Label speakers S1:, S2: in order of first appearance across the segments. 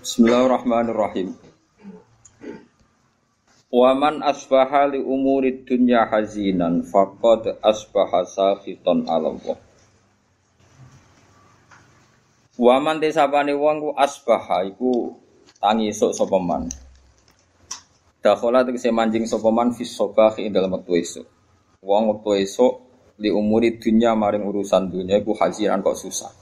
S1: Bismillahirrahmanirrahim. Waman asbaha li umuri dunya hazinan faqad asbaha sakhitan ala Allah. Waman desapane wong ku asbaha iku tangi esuk sapa man. Dakhala tegese manjing sapa man fi sabah ing dalem wektu esuk. Wong wektu esuk li umuri dunya maring urusan dunya iku hazinan kok susah.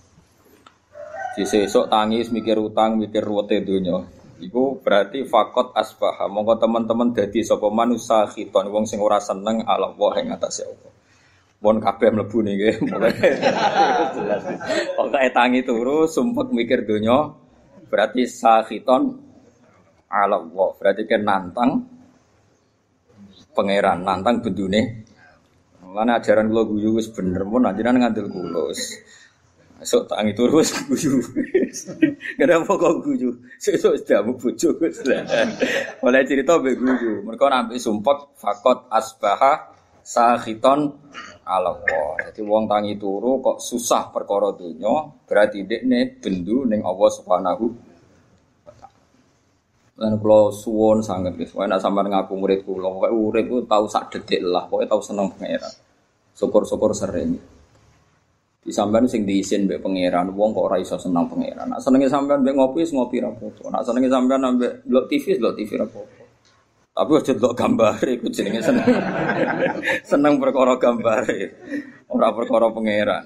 S1: Sisi esuk tangis mikir utang, mikir ruwete dunya. Iku berarti fakot asbaha. Monggo teman-teman dadi sapa manusa khiton wong sing ora seneng ala Allah ing atase Allah. Pun kabeh mlebu niki. Jelas. Pokoke tangi turu sumpek mikir donya berarti sakhiton ala Allah. Berarti kan nantang pangeran, nantang bendune. Mana ajaran kula guyu wis bener mun anjenan ngandel kula. Sok tangi turu wis guyu. Kenapa kok guyu? Sesuk sudah mau bojo wis. Oleh cerita mbek guyu. Mergo nampi sumpek fakot asbaha sakhiton ala Allah. Jadi wong tangi turu kok susah perkara donya, berarti dekne bendu ning Allah Subhanahu. Lan kula suwun sanget guys, wae nek sampean ngaku murid kula, pokoke urip ku tau sak detik lah, pokoke tau seneng pangeran. Syukur-syukur sering. Di sampean sing diisin mbek pangeran, wong kok ora iso seneng pangeran. Nek senenge sampean mbek ngopi, wis ngopi ra apa-apa. Nek senenge sampean mbek delok TV, delok TV ra apa-apa. Tapi aja delok gambar iku jenenge seneng. seneng perkara gambar. Ora perkara pangeran.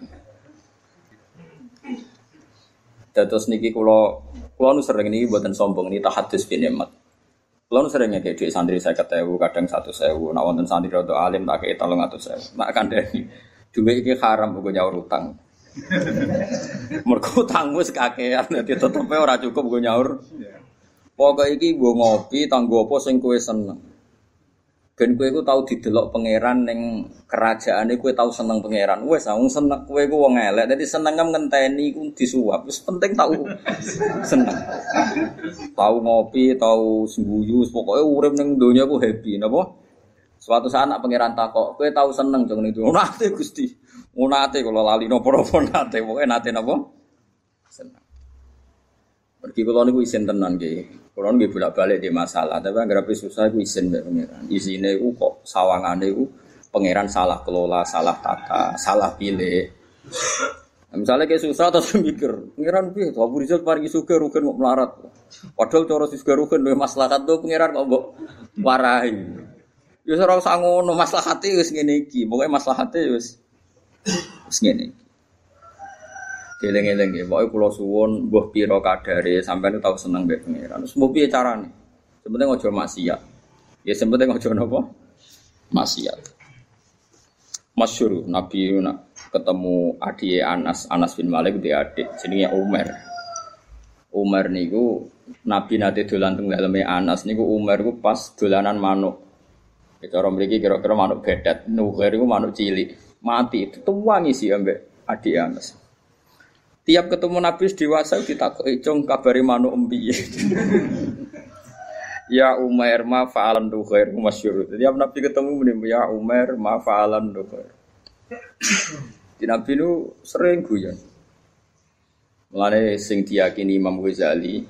S1: Dados niki kula kula nu sering niki mboten sombong niki tahadus bin nikmat. Kula nu sering ngekek dhuwit santri 50.000, kadang 100.000. Nek wonten santri rada alim tak kei 300.000. Nek kandhani dhuwit iki haram kok nyaur utang. Mergo utang wis kakean dadi tetepe ora cukup kok nyaur. Pokoke iki nggo ngopi tanggo apa sing kowe seneng. Ben kowe iku tau didelok pangeran ning kerajaane kowe tau seneng pangeran. Wis wong seneng kowe wong elek. Dadi seneng ngenteni iku disuap. Wis penting tau seneng. Tau ngopi, tau sembuyu, pokoke urip ning donya ku happy napa? Suatu saat anak pangeran takok, kowe tau seneng ning donya. Nate Gusti. Nate kula lali napa-napa nate, pokoke nate? Seneng. Pergi kalau niku isin tenan nggih. Kalau nggih bolak-balik di masalah, tapi anggere susah iku isin mbek pangeran. Isine iku kok sawangane iku pangeran salah kelola, salah tata, salah pilih. Nah, misalnya kayak susah terus mikir, pangeran piye? Abu Rizal paringi suka rugen kok melarat. Padahal cara suka rugen maslahat tuh pangeran kok mbok warahi. Ya ora usah ngono, maslahate wis ngene iki. Pokoke maslahate wis wis ngene iki. Geleng-geleng ya, pokoknya pulau suwon, buah piro kadare, sampai itu tahu seneng mbek pangeran. Terus mau piye carane? Sebenarnya ngojo maksiat. Ya sebenarnya ngojo nopo? Maksiat. Masyur Nabi nak ketemu adik Anas, Anas bin Malik dia adik, jenenge Umar. Umar niku Nabi nate dolan teng daleme Anas niku Umar niku pas dolanan manuk. Itu orang mriki kira-kira manuk bedat, nuher niku manuk cilik. Mati, tuwangi sih ambek adik Anas. Tiap ketemu Nabi dewasa ditakoki cung kabari manuk empi. ya Umar ma fa'alan khair masyhur. Tiap Nabi ketemu muni ya Umar ma fa'alan khair. Di Nabi nu sering guyon. Mulane sing diyakini Imam Ghazali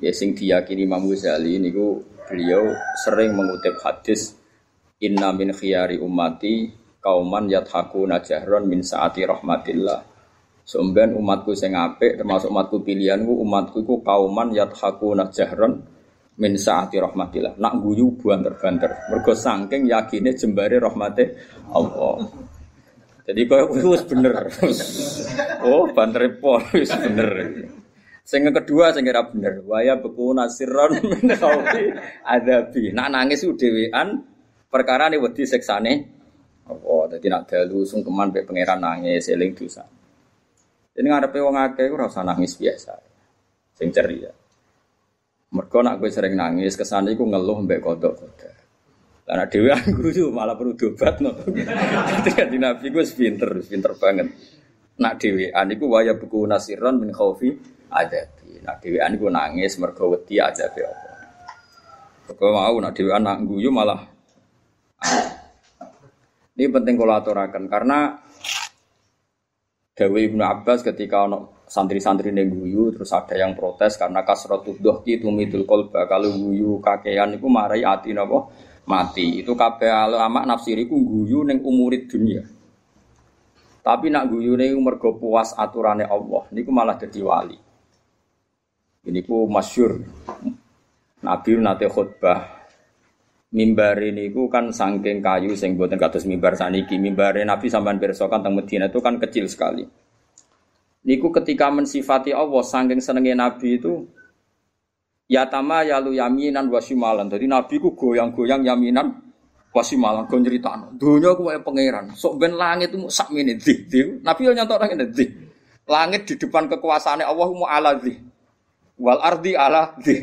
S1: ya sing diyakini Imam Ghazali niku beliau sering mengutip hadis inna min khiyari ummati kauman yathakuna jahron min saati rahmatillah Somben umatku sing apik termasuk umatku pilihanku umatku iku kauman yathakuna jahron min saati rahmatillah. Nak guyu banter-banter. Mergo saking yakine jembare rahmate Allah. Jadi kaya wis bener. oh, banter pol bener. Sing kedua sing ora bener, waya beku nasirron min khaufi adabi. Nak nangis ku dhewean perkara ne wedi siksane Allah. Dadi nak dalu sungkeman mek pangeran nangis eling dosa. Jadi ngarepe wong akeh ora usah nangis biasa. Sing ceria. Mergo nak gue sering nangis kesane iku ngeluh mbek kodok-kodok. Karena dewi aku malah perlu dobat no. Ketika di Nabi gue pinter, pinter banget. Nak dewi aniku waya buku nasiron min khaufi adabi. Nak dewi aniku nangis mergo wedi adabi apa. Mergo mau nak dewi anak guyu malah. Ini penting kalau karena Dawi Ibnu Abbas ketika ono santri-santri neng guyu terus ada yang protes karena kasrotu dohki tumidul kolba kalau guyu kakean itu marai ati nopo mati itu kabeh ulama nafsiriku guyu neng umurid dunia tapi nak guyu neng mergo puas aturannya Allah niku malah jadi wali ini ku masyur. Nabi nate khutbah. Mimbar ini ku kan sangking kayu sing buatan kados mimbar saniki mimbar Nabi sampean pirsa kan Medina itu kan kecil sekali. Niku ketika mensifati Allah sangking senengnya Nabi itu ya tama ya lu yaminan wasimalan jadi Nabi ku goyang-goyang yaminan wasimalan go nyritano dunya ku kaya pangeran sok ben langit itu sak menit di, di. Nabi yo nyantok ngene di langit di depan kekuasaannya Allah mu ala wal ardi ala di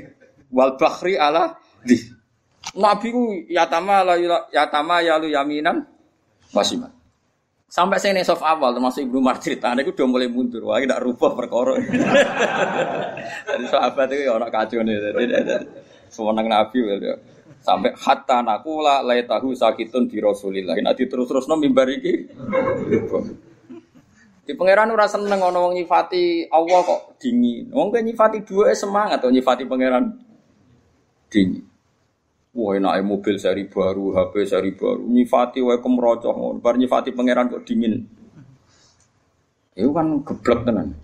S1: wal bahri ala di Nabi ku yatama la yatama ya lu yaminan wasiman. Sampai saya soft awal termasuk Ibnu Martir tanda itu udah mulai mundur. Wah, tidak rubah perkara. Jadi sahabat itu orang kacau nih. Semenang Nabi ya. Sampai hatta nakula lay tahu sakitun di Rasulillah. Nanti terus-terus nom mimbar iki. Di pangeran ora seneng ana wong nyifati Allah kok dingin. Wong nyifati dua semangat atau nyifati pangeran dingin. Wah enak mobil seri baru, HP seri baru, nyifati wae kemrocoh ngono. Bar nyifati pangeran kok dingin. Itu kan geblek tenan.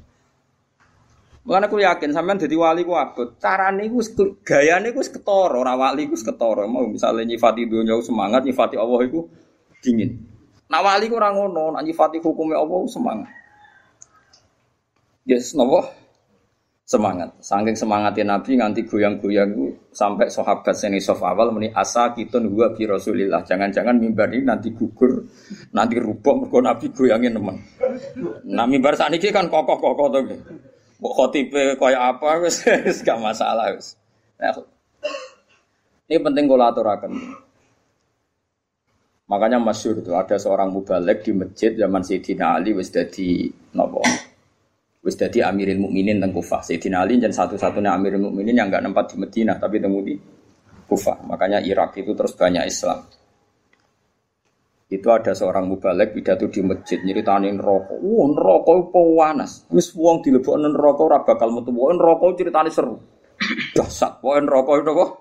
S1: Makanya aku yakin sampean jadi wali ku abot. Carane iku gayane iku ketara, ora wali iku ketara. Mau misalnya nyifati dunya semangat, nyifati Allah iku dingin. Nak wali ku ora ngono, nak nyifati hukumnya Allah semangat. Yes, nopo? semangat. Saking semangatnya Nabi nganti goyang-goyang sampai sahabat seni sof awal meni asa kita gua bi Rasulillah. Jangan-jangan mimbar ini nanti gugur, nanti rubuh mergo Nabi goyangin teman. Nah mimbar saat ini kan kokoh-kokoh tuh. Kok khotibe kaya apa wis gak masalah wis. Nah, ini penting aturakan. Makanya masyur itu ada seorang mubalek di masjid zaman Sayyidina Ali wis dadi nopo Wis dadi Amirul Mukminin teng Kufah. Sayyidina Ali dan satu-satunya Amirul Mukminin yang enggak nempat di Madinah tapi temu di Kufah. Makanya Irak itu terus banyak Islam. Itu ada seorang mubalek pidato di masjid nyeritani neraka. Wah, neraka itu panas. Wis wong dilebokno neraka ora bakal metu. Wah, neraka ceritane seru. Dahsyat. Wah, neraka itu kok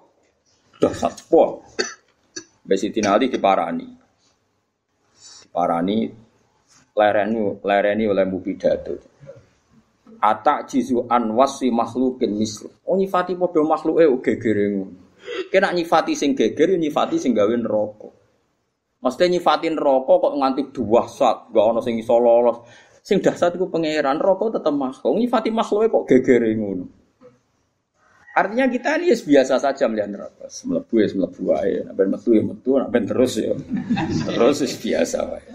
S1: dahsyat. Wah. Sayyidina Ali diparani. Diparani lereni lereni oleh mu pidato. Atak jizu an wasi makhlukin mislu. Oh nyifati podo makhluk eh gegere ngono. Kena nyifati sing geger nyifati sing gawe neraka. Mesti nyifati neraka kok nganti dua saat gak ono sing iso lolos. Sing dahsyat iku pangeran neraka tetep makhluk. Nyifati makhluk kok gegere ngono. Artinya kita ini ya biasa saja melihat neraka. Melebu ya melebu aja. Naben metu ya metu, naben terus ya. terus biasa wae.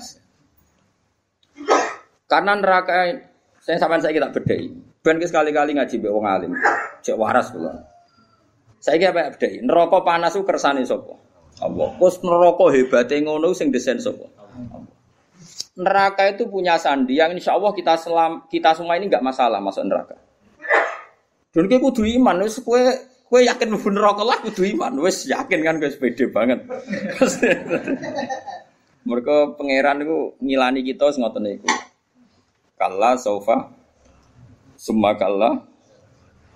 S1: Karena neraka saya sampai saya kita bedai. Ben sekali-kali ngaji be wong alim. Cek waras kula. Saya kira bedai. Neraka panas ku kersane sapa? Allah. Kus neraka hebate ngono sing desain sapa? Neraka itu punya sandi yang insya Allah kita selam, kita semua ini nggak masalah masuk neraka. Dan kita kudu iman, wes kue kue yakin mlebu neraka lah kudu iman, wes yakin kan gue pede banget. Mereka pangeran itu ngilani kita ngoten niku. Kalla sofa Summa kalla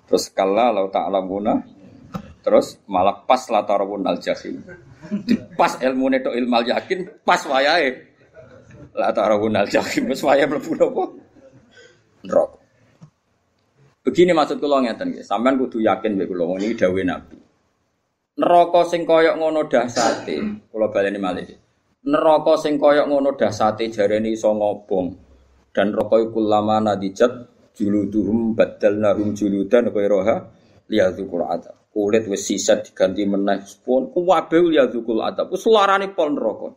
S1: Terus kalla lau ta'lamuna Terus malah pas la tarawun al jahim. Pas ilmu neto ilmal yakin Pas wayai La tarawun al jahim Terus wayai melebu nopo? Neraka Begini maksud kula ngeten nggih, sampean kudu yakin mek kula ini dawuh Nabi. Neraka sing koyok ngono dahsate, kula baleni malih. Neraka sing koyok ngono dahsate jarene iso ngobong. Dan rokoi kulama nadijat juluduhum badal narum juludan roha liyadzukul adab kulit wis sisa diganti meneh. Pun kuwabe liyadzukul adab wis larane pol neraka.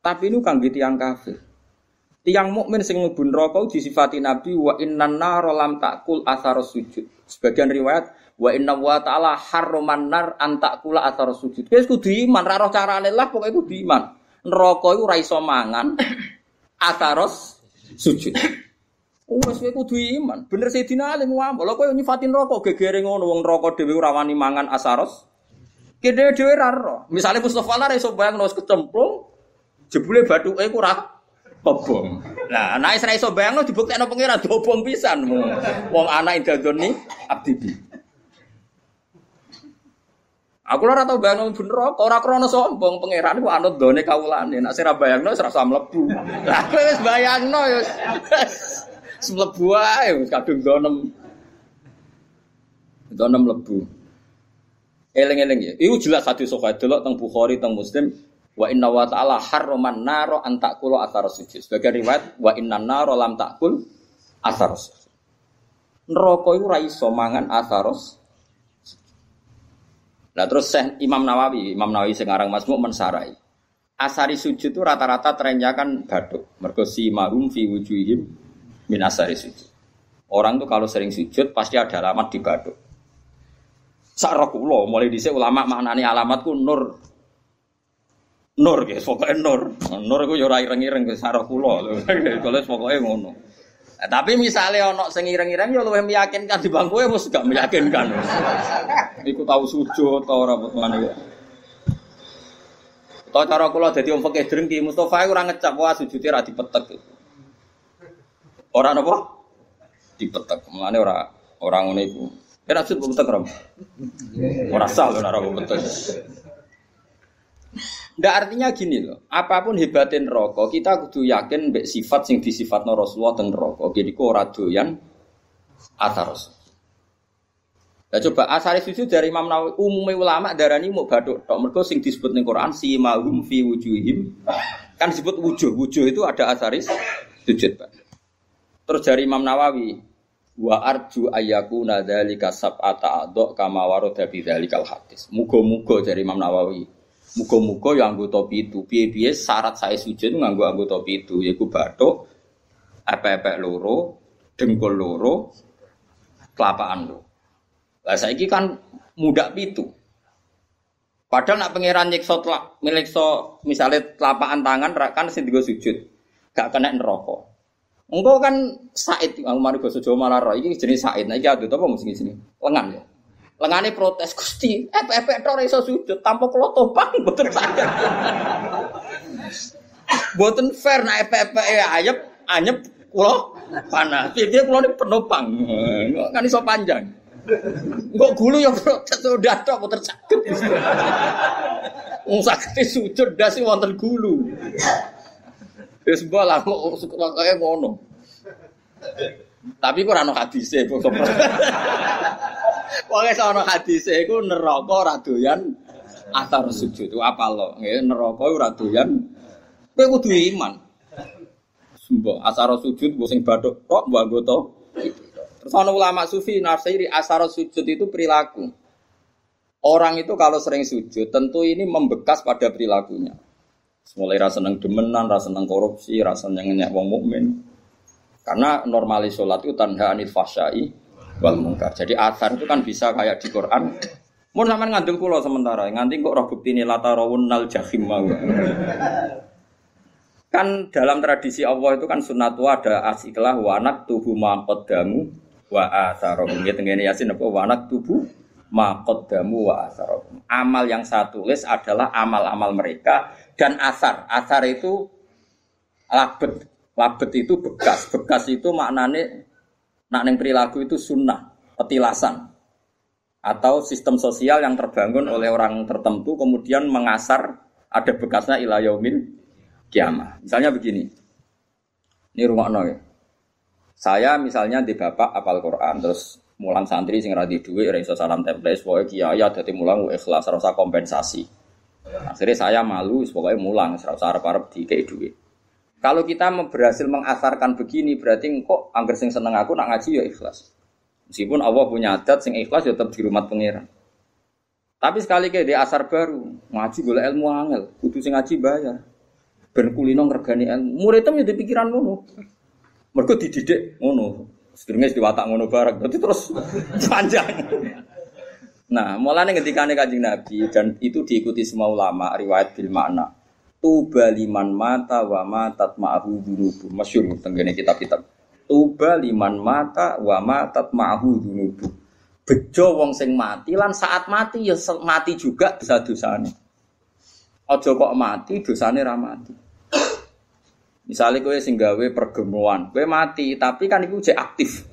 S1: Tapi ini kangge tiyang kafir tiang mukmin sing mlebu neraka disifati nabi wa innan nar lam takul asar sujud sebagian riwayat wa inna wa ta'ala harroman nar antakula asar sujud wis kudu iman ra roh carane lah pokoke kudu iman neraka iku iso mangan asaros sujud. Wes kowe kudu iman. Bener Sayyidina Ali ngomong, lha kowe nyifati neraka gegere ngono wong neraka dhewe ora wani mangan asaros. Kene dhewe ra ro. Misale Mustofa lah iso bayang wis kecemplung jebule bathuke ku ora kobong. Nah, anak Israel iso bayangno dibuktekno pangeran dobong pisan. Wong anak idadoni abdi bi. Aku ora tau bayangno bener kok ora krana sombong pangeran ku anut done kawulane. Nek sira bayangno wis rasa mlebu. Lah kowe wis bayangno ya. Wis mlebu ae wis kadung donem. Donem mlebu. Eleng-eleng ya. Iku jelas hadis sahih delok teng Bukhari teng Muslim wa inna wa ta'ala harraman naro an takulu athar sujud. Sebagai riwayat wa inna naro lam takul athar sujud. Neraka iku ora iso mangan atharos Nah terus Syekh Imam Nawawi, Imam Nawawi sekarang Masmuk mensarai. Asari sujud itu rata-rata trennya kan baduk. Mergo si marum fi wujuhim min asari sujud. Orang tuh kalau sering sujud pasti ada alamat di baduk. Sakrokulo mulai dhisik ulama maknani alamatku nur. Nur guys, pokoknya nur. Nur iku yo ora ireng-ireng ke sakrokulo. Kalau pokoknya ngono. Nah, tapi misalnya ono sing ireng-ireng ya luwih meyakinkan di bangku ya mesti gak meyakinkan. Iku tahu sujud atau ora ngono ya. Tau cara kula dadi wong fakih drengki Mustofa ora ngecap wah sujude ra dipetek. Ora napa? Dipetek. Mulane ora ora ngono iku. Kira sujud petek ora. Ora sah lho ora. Ndak artinya gini loh, apa pun hebatin rokok, kita kudu yakin mbek sifat sing no Rasulullah teng rokok. Jadi kok ora doyan atar Nah coba asari sujud dari Imam Nawawi umumnya ulama darani mau baduk tok. Mergo sing disebut ning Quran si mahum fi wujuhim kan disebut wujuh. Wujuh itu ada asaris sujud Pak. Terus dari Imam Nawawi wa arju ayaku nadzalika sab'ata adok kama warada bidzalikal hadis. Muga-muga dari Imam Nawawi Muga-muga yang anggota pitu. Piye-piye syarat saya sujud nganggo anggota pitu yaiku bathuk, epek-epek loro, dengkul loro, kelapaan loro. Lah saiki kan mudak pitu. Padahal nak pangeran nyiksa milik so misalnya telapakan tangan kan sing sujud. Gak kena neraka. Engkau kan Said, aku basa Jawa malah roh iki jenis Said. Nah iki adut apa mesti sini? Lengan ya. Lengane protes Gusti, epek-epek tok iso sujud tanpa kula topang mboten saged. Mboten fair nek epek-epek ya ayep anyep kula panas. Piye kula niku penopang. Kan iso panjang. Kok gulu ya protes udah tok mboten saged. Wong saged sujud dasi wonten gulu. Wis bola kok kaya ngono. Tapi kok ora ono hadise. Pokoke sono hadise iku neraka ora doyan atar sujud. Apa lo? Nggih neraka ora doyan. Kowe kudu iman. Sumpah, asar sujud mbok sing bathuk tok mbok anggota. Terus ana ulama sufi nafsiri asar sujud itu perilaku. Orang itu kalau sering sujud tentu ini membekas pada perilakunya. Mulai rasa seneng demenan, rasa seneng korupsi, rasa seneng ngenyek wong mukmin. Karena normalis sholat itu tanda anil fasyai wal mungkar. Jadi asar itu kan bisa kayak di Quran. Mun sampean ngandel kula sementara, nganti kok roh buktine latarawun nal jahim mau. Kan dalam tradisi Allah itu kan sunnatu ada asiklah wanak tubuh damu wa asarohum. Ya tengene Yasin apa wanak tubuh damu wa asarohum. Amal yang saya tulis adalah amal-amal mereka dan asar. Asar itu labet. Labet itu bekas. Bekas itu maknanya Nak neng perilaku itu sunnah, petilasan atau sistem sosial yang terbangun oleh orang tertentu kemudian mengasar ada bekasnya ilayomil kiamah. Misalnya begini, ini rumah ya. Saya misalnya di bapak apal Quran terus mulang santri sing radi duit ora iso salam template pokoke kiai dadi mulang ikhlas rasa kompensasi. Akhirnya saya malu pokoknya mulang rasa arep-arep dikei duit. Kalau kita berhasil mengasarkan begini berarti kok angger sing seneng aku nak ngaji ya ikhlas. Meskipun Allah punya adat sing ikhlas ya tetap di rumah pangeran. Tapi sekali kayak di asar baru ngaji gula ilmu angel, kudu sing ngaji bayar. Ben kulino ngergani ilmu. Muridnya ya pikiran ngono. Mergo dididik ngono. Sedurunge diwatak ngono bareng. Berarti terus panjang. Nah, mulane ketika Kanjeng Nabi dan itu diikuti semua ulama riwayat bil makna. Tuba liman mata wa matat ma'ahu dunubu. Masyur tenggene kitab-kitab. Tuba liman mata wa matat ma'ahu dunubu. Bejo wong sing mati lan saat mati ya mati juga bisa dosane. Aja kok mati dosane ra mati. Misalnya kowe sing gawe pergemuan, kowe mati, tapi kan iku cek aktif.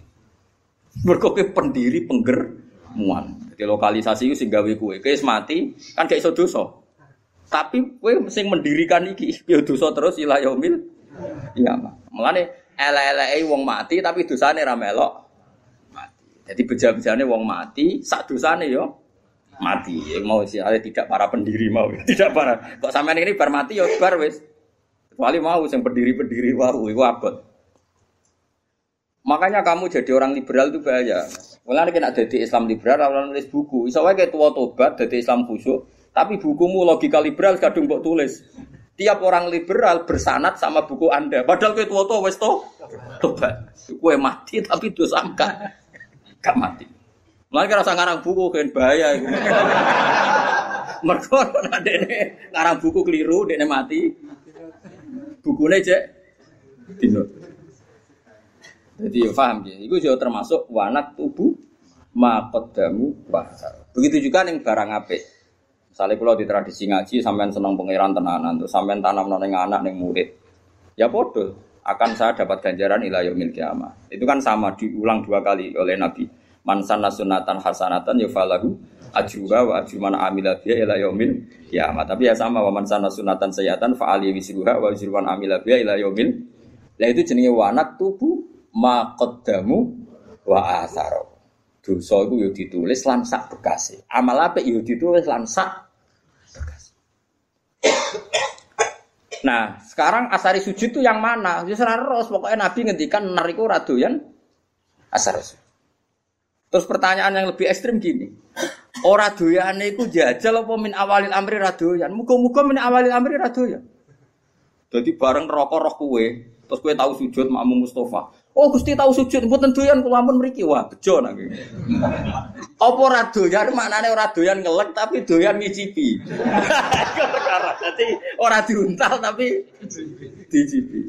S1: Mergo pendiri penggermuan. Jadi lokalisasi itu sing gawe kowe, kowe mati kan gak iso dosa. Tapi kowe sing mendirikan iki ya dosa terus ila yaumil iya. Mulane elek-eleke wong mati tapi dosane ra melok mati. Jadi beja-bejane wong mati, sak dosane yo mati. Mau sih tidak para pendiri mau, tidak para. Kok sampean ini bar mati yo bar wis. Kecuali mau yang berdiri-berdiri wau itu abot. Makanya kamu jadi orang liberal itu bahaya. Mulai kena jadi Islam liberal, orang nulis buku. Isowai kayak tua tobat, jadi Islam khusyuk. Tapi bukumu logika liberal kadung buat tulis. Tiap orang liberal bersanat sama buku Anda. Padahal kayak tua tua wes to tobat. Kue mati tapi dosa enggak, enggak mati. Mulai kira ngarang buku kan bahaya. Mereka ada ngarang buku keliru, dia mati bukune cek dino. Jadi ya paham ya. Itu juga termasuk wanak tubuh makodamu bahar. Begitu juga nih barang apik. Misalnya kalau di tradisi ngaji sampean senang pangeran tenanan tuh sampean tanam neng anak neng murid. Ya bodoh akan saya dapat ganjaran ilah yaumil kiamah. Itu kan sama diulang dua kali oleh Nabi. Man sanna sunatan hasanatan yufalahu ajruha wa ajru man amila biha ila yaumil kiamat. Tapi ya sama wa man sana sunatan sayyatan fa ali wisruha wa ajru man amila biha ila yaumil. Itu jenenge wanak tubuh ma qaddamu wa atharo. Dosa iku yo ditulis lan sak bekase. Amal yo ditulis lan sak bekase. Nah, sekarang asari sujud itu yang mana? Ya ros, pokoknya Nabi ngendikan nariku radoyan asar sujud. Terus pertanyaan yang lebih ekstrim gini. Ora doyane iku jajal apa min awalil amri ra doyan. Muga-muga min awalil amri ra doyan. Dadi bareng rokok roh kue, terus kue tahu sujud makmu Mustafa. Oh Gusti tahu sujud, mboten doyan kula ampun mriki. Wah, bejo nang Apa ora doyan maknane ora doyan ngelek tapi doyan ngicipi. Dadi ora diuntal tapi dicipi.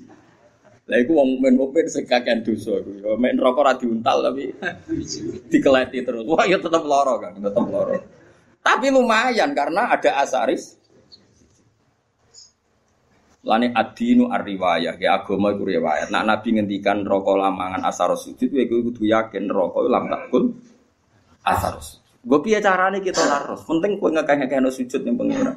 S1: Lah iku wong mukmin mukmin sing kakean dosa iku. Ya mek neraka ora diuntal tapi dikeleti terus. Wah ya tetap loro kan, tetap loro. Tapi lumayan karena ada asaris. Lani adinu ar-riwayah, ya agama iku riwayat. Nak Nabi ngendikan rokok lamangan asar sujud, ya gue kudu yakin rokok lam takul asar sujud. Gue piye carane kita laros? Penting kowe ngekeh-ngekeh sujud yang pengira.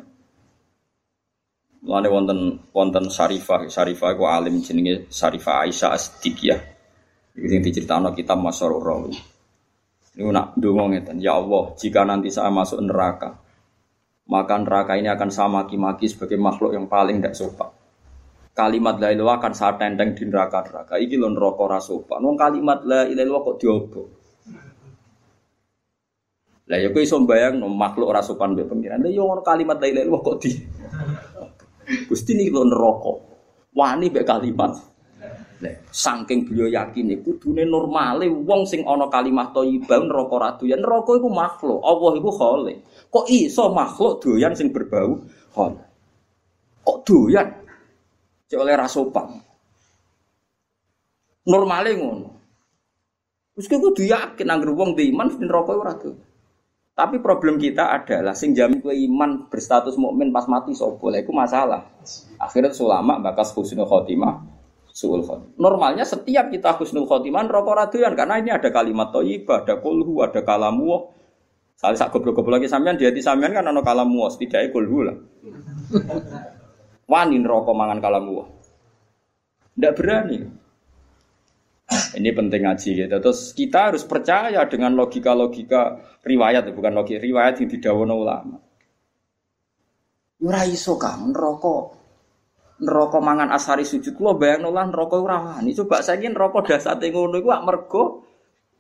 S1: Mulane wonten wonten Syarifah, Syarifah iku alim jenenge Syarifah Aisyah As-Siddiqiyah. Iki sing diceritakno kitab Masyarur Rawi. Niku nak ndonga ngeten, ya Allah, jika nanti saya masuk neraka, maka neraka ini akan saya maki-maki sebagai makhluk yang paling tidak sopan. Kalimat la ilaha akan saya tenteng di neraka-neraka. Iki lho neraka ora. Wong kalimat la ilaha kok diobo. Lah ya kowe iso mbayang no, makhluk ora sopan mbek pengiran. Lah yo ya kalimat la ilaha kok di Gusti ini lo neraka. Wani mbek kalimat. saking beliau yakin iku kudune normale wong sing ana kalimat thayyibah neraka ra doyan. Neraka iku makhluk, Allah iku khalik. Kok iso makhluk doyan sing berbau hol? Kok doyan? Cek oleh rasopan. Normale ngono. Wis kudu yakin anggere wong di iman neraka ora. Tapi problem kita adalah sing jamin kue iman berstatus mukmin pas mati sopo lah itu masalah. Akhirnya ulama bakas husnul khotimah suul. Normalnya setiap kita husnul khotimah rokok raduan karena ini ada kalimat toyibah, ada kulhu, ada kalamu. Salah sak goblok-goblok lagi sampean di hati sampean kan ada kalamu, setidaknya kulhu lah. Wani rokok mangan kalamu. Tidak berani. Ini penting ngaji gitu. Terus kita harus percaya dengan logika-logika riwayat, bukan logika riwayat yang didawono ulama. Ora iso kang neraka. Neraka mangan asari sujud kula bayangno lah neraka ora wani. Coba saiki neraka dasate ngono iku mergo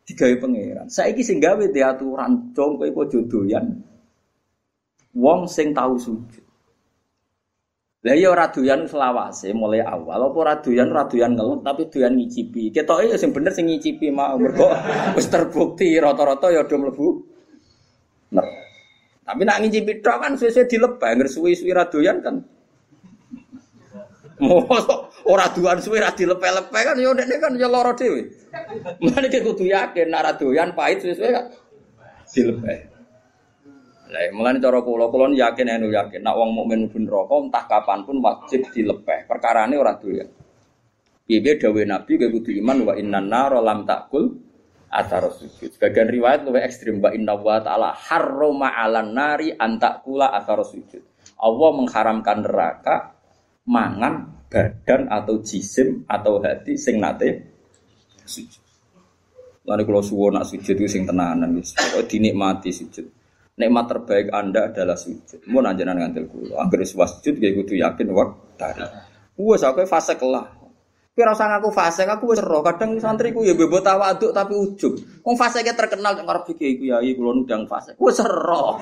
S1: digawe pangeran. Saiki sing gawe diaturan dong kowe kok jodoyan. Wong sing tahu sujud. Lah iya ora doyan selawase mulai awal apa ora doyan ora doyan ngelut tapi doyan ngicipi. Ketoke ya sing bener sing ngicipi mau mergo wis terbukti rata-rata ya do mlebu. Nah. Tapi nak ngicipi tok kan suwe-suwe dilepeh, ngger suwi-suwi ra doyan kan. Mosok ora doyan suwe ra dilepe-lepe kan ya ndekne kan ya lara dhewe. Mulane kudu yakin nak ra doyan pahit suwe-suwe kan dilepeh. Lah mulane cara kula kula yakin anu yakin nek wong mukmin mlebu neraka entah kapan pun wajib dilepeh. Perkarane ora doyan. Piye dawe Nabi gak kudu iman wa inna naro lam takul atar sujud. Sebagian riwayat lebih ekstrim wa inna wa ta'ala harroma 'alan nari antakula atar sujud. Allah mengharamkan neraka mangan badan atau jisim atau hati sing nate sujud. Lalu kalau suwo nak sujud itu sing tenanan wis. dinikmati sujud. Nikmat terbaik Anda adalah sujud. Mau nanjenan ngantil kulo. Angger wis sujud gak kudu yakin waktari. Wes aku fase kelah. Kowe ora usah fase, aku wis ero. Kadang santriku ya bebo tawaduk tapi ujug. Wong fase terkenal nek ngarep iki ya kula nundang fase. Wis ero.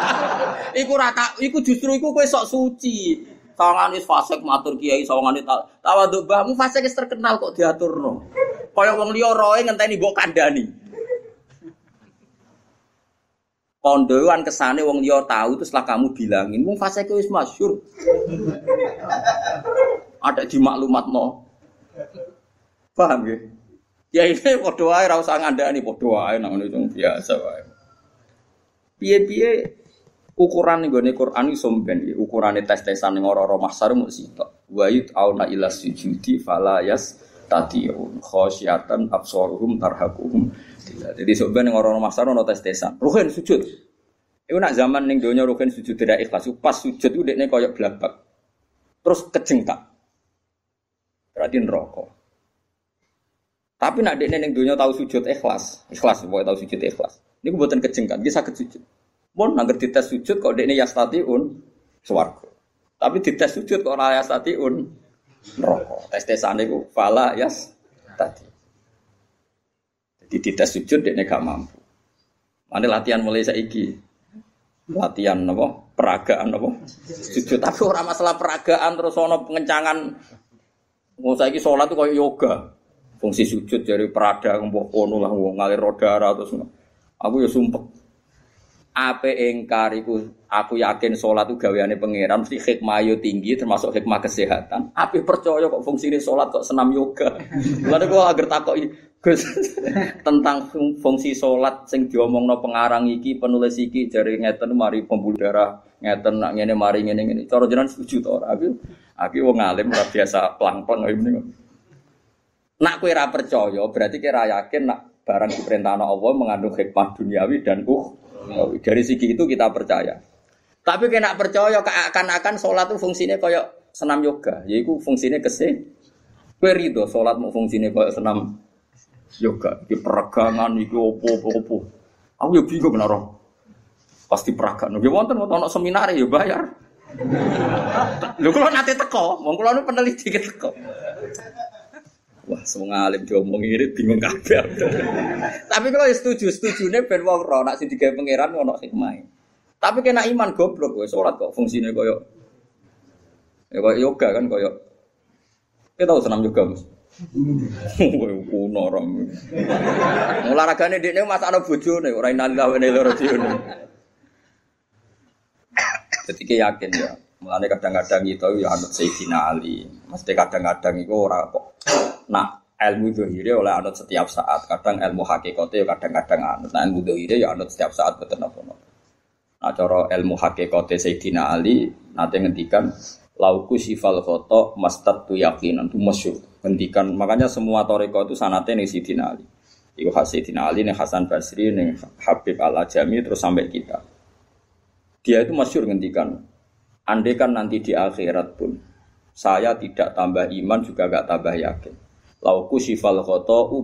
S1: iku rata, iku justru iku kowe sok suci. Sawangane fase matur kiai, sawangane tawaduk mbahmu fase terkenal kok diaturno. Kaya wong liya roe ngenteni mbok kandhani. Kondoan kesane wong liya tahu itu setelah kamu bilangin, mung fase wis masyhur. Ada di maklumat no. Paham ya? Ya ini podo ae ora usah ngandani podo ae nang ngono biasa wae. Piye-piye ukuran ning gone Quran iso mben ukurane tes-tesan ning ora-ora mahsar mung sitok. Wa auna ila sujudi fala yas tatiun khosyatan absaruhum tarhaquhum. Jadi sebenarnya ning ora-ora mahsar ono tes-tesan. Ruhin sujud. Iku nak zaman ning donya ruhin sujud tidak ikhlas. Pas sujud itu dekne koyok blabak. Terus kejengkak. Berarti rokok. Tapi nak dekne ning donya tahu sujud ikhlas, ikhlas pokoknya tahu sujud ikhlas. Ini buatan kejengkan, dia sakit sujud. Mon nangger dites sujud kok dekne yastatiun swarga. Tapi dites sujud kok ora yastatiun neraka. Tes-tesan niku fala yas tadi. Jadi dites sujud dekne gak mampu. Mana latihan mulai saiki. Latihan apa? Peragaan apa? Sujud tapi orang masalah peragaan terus ono pengencangan Mau saiki sholat tuh kayak yoga. Fungsi sujud dari perada mbok kono lah ngalir roda terus. Aku ya sumpah. Apa engkar aku yakin sholat itu gaweane pangeran mesti hikmah yo tinggi termasuk hikmah kesehatan. Apa percaya kok fungsi ini sholat kok senam yoga. Lalu kok agar Gus tentang fungsi sholat sing diomongno pengarang iki penulis iki jari ngeten mari pembuluh darah ngeten nak ngene mari ngene ngene. Cara jenengan setuju to ora? Aku wong alim ora biasa plang-plang ngene. Nak kowe ora percaya, berarti kira yakin nak barang diperintahkan Allah mengandung hikmah duniawi dan uh dari segi itu kita percaya. Tapi kena percaya akan-akan sholat itu fungsinya kayak senam yoga, yaitu fungsinya keseh. Kowe rido sholat mau fungsinya kayak senam yoga, peragangan, iki opo opo opo. Aku ya bingung benar Pasti peragaan. Nggih wonten wonten seminar ya bayar. Lho kalau nanti teko, kalau nu peneliti teko. Wah, semua alim diomong ini bingung kabeh. Tapi kalau setuju, setuju nih ben wong ro nak sing digawe pangeran ono. Tapi kena iman goblok kowe salat kok fungsinya koyo ya koyo yoga kan koyo kita tahu senam yoga Mas. Kowe kuno rom. Olahragane dekne masakno bojone ora inalillahi wa inna. Jadi yakin ya. Mulane kadang-kadang itu ya anut Sayyidina Ali. Mesti kadang-kadang itu orang kok nak ilmu dohire oleh anut setiap saat. Kadang ilmu hakikatnya ya kadang-kadang anut. Nah ilmu dohire ya anut setiap saat betul apa Nah cara ilmu hakikatnya Sayyidina Ali nanti ngendikan lauku sifal foto mastad tu yakinan tu masyur ngendikan makanya semua toriko itu sanate nih Sayyidina Ali. Iku Sayyidina Ali nih Hasan Basri nih Habib Al Ajami terus sampai kita. Dia itu masyur ngendikan, andai kan nanti di akhirat pun, saya tidak tambah iman juga gak tambah yakin. Lauku sifal khoto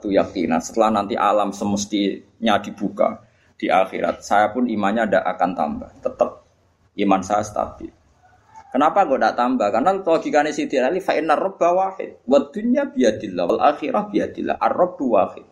S1: tu yakinan. Setelah nanti alam semestinya dibuka di akhirat, saya pun imannya tidak akan tambah. Tetap iman saya stabil. Kenapa gue tidak tambah? Karena logikanya si Ali fa'inna robba wahid. Wadunya biadillah, wal akhirah biadillah. Ar-robbu wahid.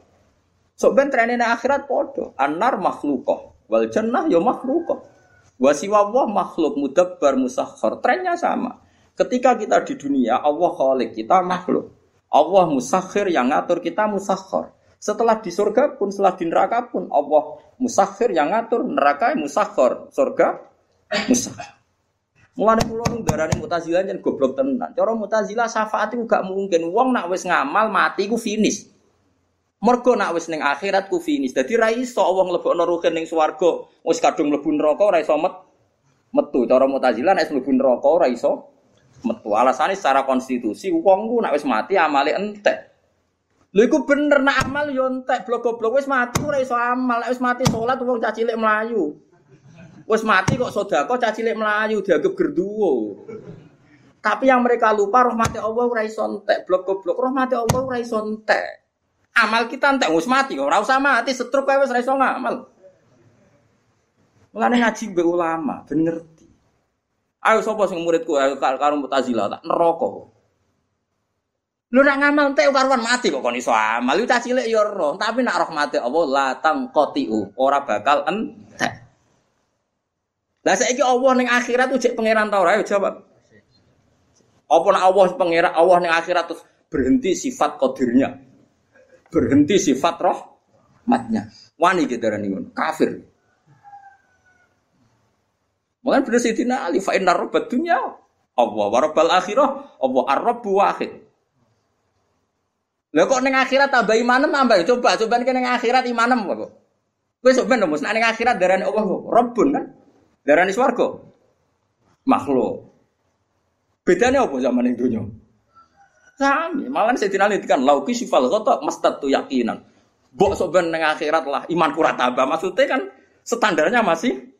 S1: So ben trennya akhirat podo. Anar makhlukoh. Wal jannah yo makhlukoh. Wasiwa Allah makhluk mudabbar musakhar. Trennya sama. Ketika kita di dunia, Allah khalik, kita makhluk. Allah musakhir yang ngatur kita musakhar. Setelah di surga pun, setelah di neraka pun, Allah musakhir yang ngatur neraka musakhar. Surga musakhir. Mulane kula nu darani Mu'tazilah jan goblok tenan. Cara Mu'tazilah syafaat iku gak mungkin. Wong nak wis ngamal mati ku finish. Mergo nak wis ning akhirat ku finish. Dadi ra iso wong mlebokno ruhin ning swarga, wis kadung mlebu neraka ora iso met metu. Cara Mu'tazilah nek mlebu neraka ora iso metu. Alasannya secara konstitusi wong ku nek wis mati amale entek. Lho iku bener nak amal yo entek blok-blok wis mati ora iso amal. Nek wis mati salat wong cah cilik melayu. Wis mati kok sedekah cah cilik melayu dianggap gerduwo. Tapi yang mereka lupa rahmati Allah ora iso entek, blok-blok rahmati Allah ora iso entek. Amal kita entek wis mati kok ora mati setruk kowe wis ora iso ngamal. Mulane ngaji mbek ulama ben ngerti. Ayo sapa sing muridku ayo karo Mu'tazilah tak neraka. Lu nak ngamal entek karuan mati kok kon iso amal. Lu cilik ya roh, tapi nak rahmati Allah la tangqatiu, ora bakal entek. Lah saiki Allah ning akhirat tuh cek pangeran ta ora? Jawab. Apa nak Allah pangeran Allah ning akhirat terus berhenti sifat qadirnya. Berhenti sifat rahmatnya. Wani kita ngono, kafir. Mungkin bener Sayyidina Ali fa inna rabbad dunya Allah wa rabbal akhirah Allah ar-rabbu wahid. Lah kok ning akhirat tambah imanem tambah coba coba ning akhirat imanem kok. Kowe sok ben nek ning akhirat darane Allah Rabbun kan? Darani swarga. Makhluk. Bedanya apa zaman yang dunia? Sami, malah saya tidak kan lauki sifal kotok mastatu yakinan. Bok soben neng akhirat lah iman kurat tambah. Maksudnya kan standarnya masih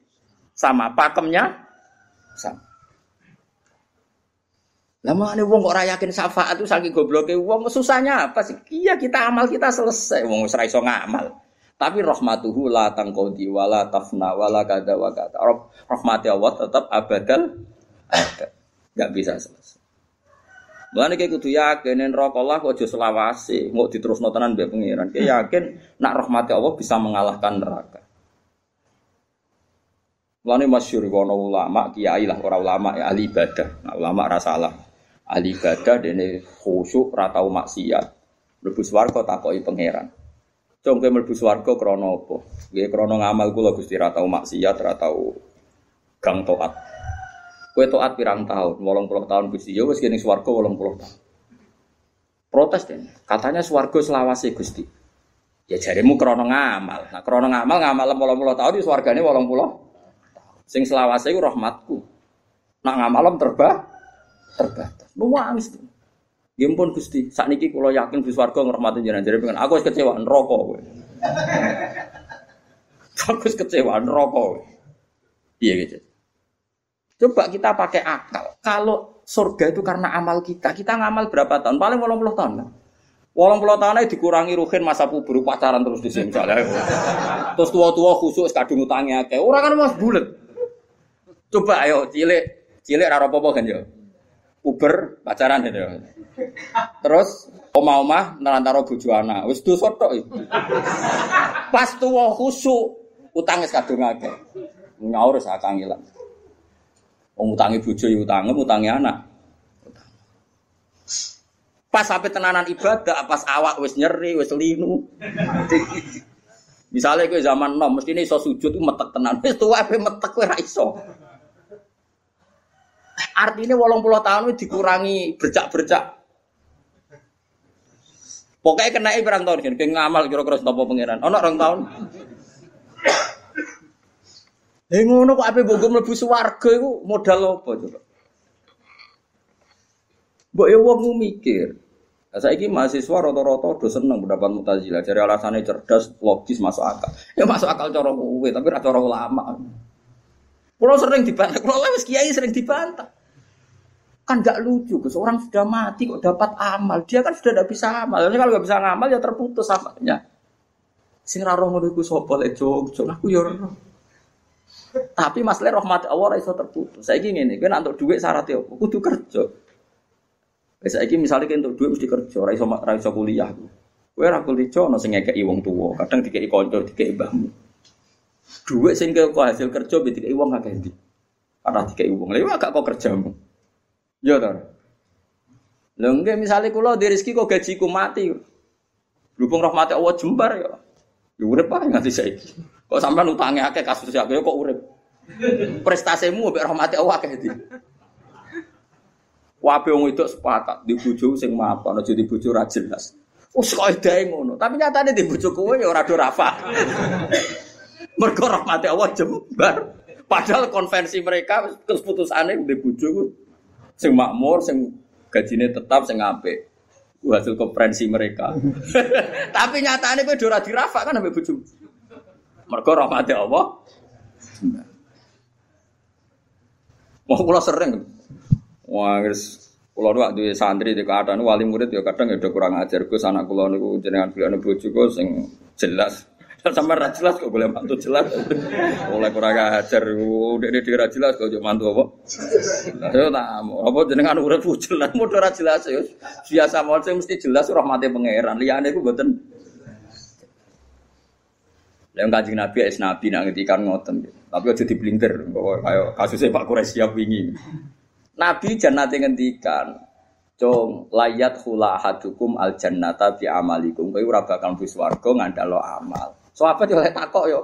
S1: sama, pakemnya sama. Lama nih wong kok rayakin syafaat itu saking gobloknya wong susahnya apa sih? Iya kita amal kita selesai, wong serai so ngamal. Tapi rahmatuhu la tangkodi wala tafna wala kada wa kada. Rahmati Allah tetap abadal ada. Gak bisa selesai. Mulane kayak kudu yakin neraka Allah kok aja selawase, mau diterusno tenan mbek pangeran. Kayak yakin nak rahmati Allah bisa mengalahkan neraka. Mulane masyhur kono ulama, kiai lah orang ulama ya ahli ibadah. Nah, ulama rasa salah. Ahli ibadah dene khusyuk ra tau maksiat. Mlebu swarga takoki pangeran. Cung kowe mlebu swarga krana apa? Nggih krana ngamal kula Gusti ra tau maksiat, ra tau gang taat. Kowe taat pirang tahun? 80 tahun Gusti. Ya wis kene swarga 80 tahun. Protes deh. Katanya swarga selawase Gusti. Ya jarimu krana ngamal. Nah krana ngamal ngamal 80 tahun di swargane 80 Sing selawase iku rahmatku. Nak ngamalem terbah terbatas. Nuwangis tuh. Ya pun Gusti, saat niki kalau yakin di swarga ngrahmati jenengan jadi pengen aku kecewa neraka kowe. aku kecewa neraka Iya gitu. Coba kita pakai akal. Kalau surga itu karena amal kita, kita ngamal berapa tahun? Paling 80 tahun lah. Walang tahun aja dikurangi ruhin masa puber pacaran terus di sini. Terus tua-tua khusus kadung utangnya kayak orang kan mas bulat. Coba ayo cilik cilik raro popo kan yo. Uber pacaran gitu. Terus oma-oma nerantaro bojo anak. Wis dosa tok Pas tuwa khusuk utangnya kadung akeh. Nyaur sak kangilan. Wong utangi bojo ya utange, utangi anak. Pas sampai tenanan ibadah, pas awak wis nyeri, wis linu. Misalnya kowe zaman nom, mesti ini iso sujud itu metek tenan. Wis tuwa ape metek kowe ra iso. Artinya walang puluh tahun dikurangi bercak-bercak Pokoknya kena berang tahun kayak ngamal kira-kira setopo pangeran. Ono orang tahun. Eh ngono kok ape mbok mlebu swarga iku modal apa coba? Mbok ya wong mikir. Nah, saiki mahasiswa rata-rata do seneng pendapat Mu'tazilah. Jadi alasannya cerdas, logis, masuk akal. Ya masuk akal cara kowe, tapi ora cara ulama. Kalau sering dibantah, kalau lewat kiai sering dibantah. Kan gak lucu, Gus. Orang sudah mati kok dapat amal. Dia kan sudah tidak bisa amal. Jadi kalau gak bisa ngamal ya terputus amalnya. Sing ra roh ngono iku sapa lek jog, aku ya. Tapi masalah rahmat Allah iso terputus. Saiki ngene, kowe nek untuk dhuwit syaratnya apa? Kudu kerja. Wis saiki misale kowe untuk dhuwit mesti kerja, ora iso ora iso kuliah. Kowe ora kuliah ono sing ngekeki wong tuwa, kadang dikeki kanca, dikeki mbahmu. Dhuwit sing kok hasil kerja dikeki wong akeh ndi? Ana dikeki wong. Lha gak kok kerjamu. Ya to. Lho nggih misale kula di rezeki kok gajiku mati. Lupung rahmat Allah jembar ya. Ya urip ae nganti saiki. Kok sampean utange akeh kasus akeh kok urip. Prestasimu mbek rahmat Allah akeh di. Wabe wong itu sepakat di bojo sing mapan aja di bojo ra jelas. Wes kok ngono, tapi nyatane di bojo kowe ya ora do rafa. Mergo rahmat Allah jembar. Padahal konvensi mereka keputusane di bojo Sing makmur, sing gajine tetap, sing apik. Hasil konferensi mereka. Tapi nyatane kowe ora dirafak kan ambek bojomu. Mergo rahmate Allah. Mau kula sering. Wah, guys, kula nu duwe santri di keadaan wali murid ya kadang ya udah kurang ajar Gus anak kula niku jenengan bilane bojoku sing jelas. Sampai ra jelas kok boleh mantu jelas. Oleh kurang ajar udah dia ra jelas kok mantu apa? Yo tak apa jenengan urip jelas modho ra jelas ya. Biasa mau sing mesti jelas rahmate pangeran. Liyane iku mboten Lalu kajian Nabi es Nabi nak ngetikan ngoten, tapi aja diblinter, bahwa kayak kasusnya Pak siap wingi. Nabi jannate ngendikan, Cung layat hula hadukum al jannata bi amalikum. Kowe ora bakal mlebu swarga ngandalo amal. Apa yo takok yo.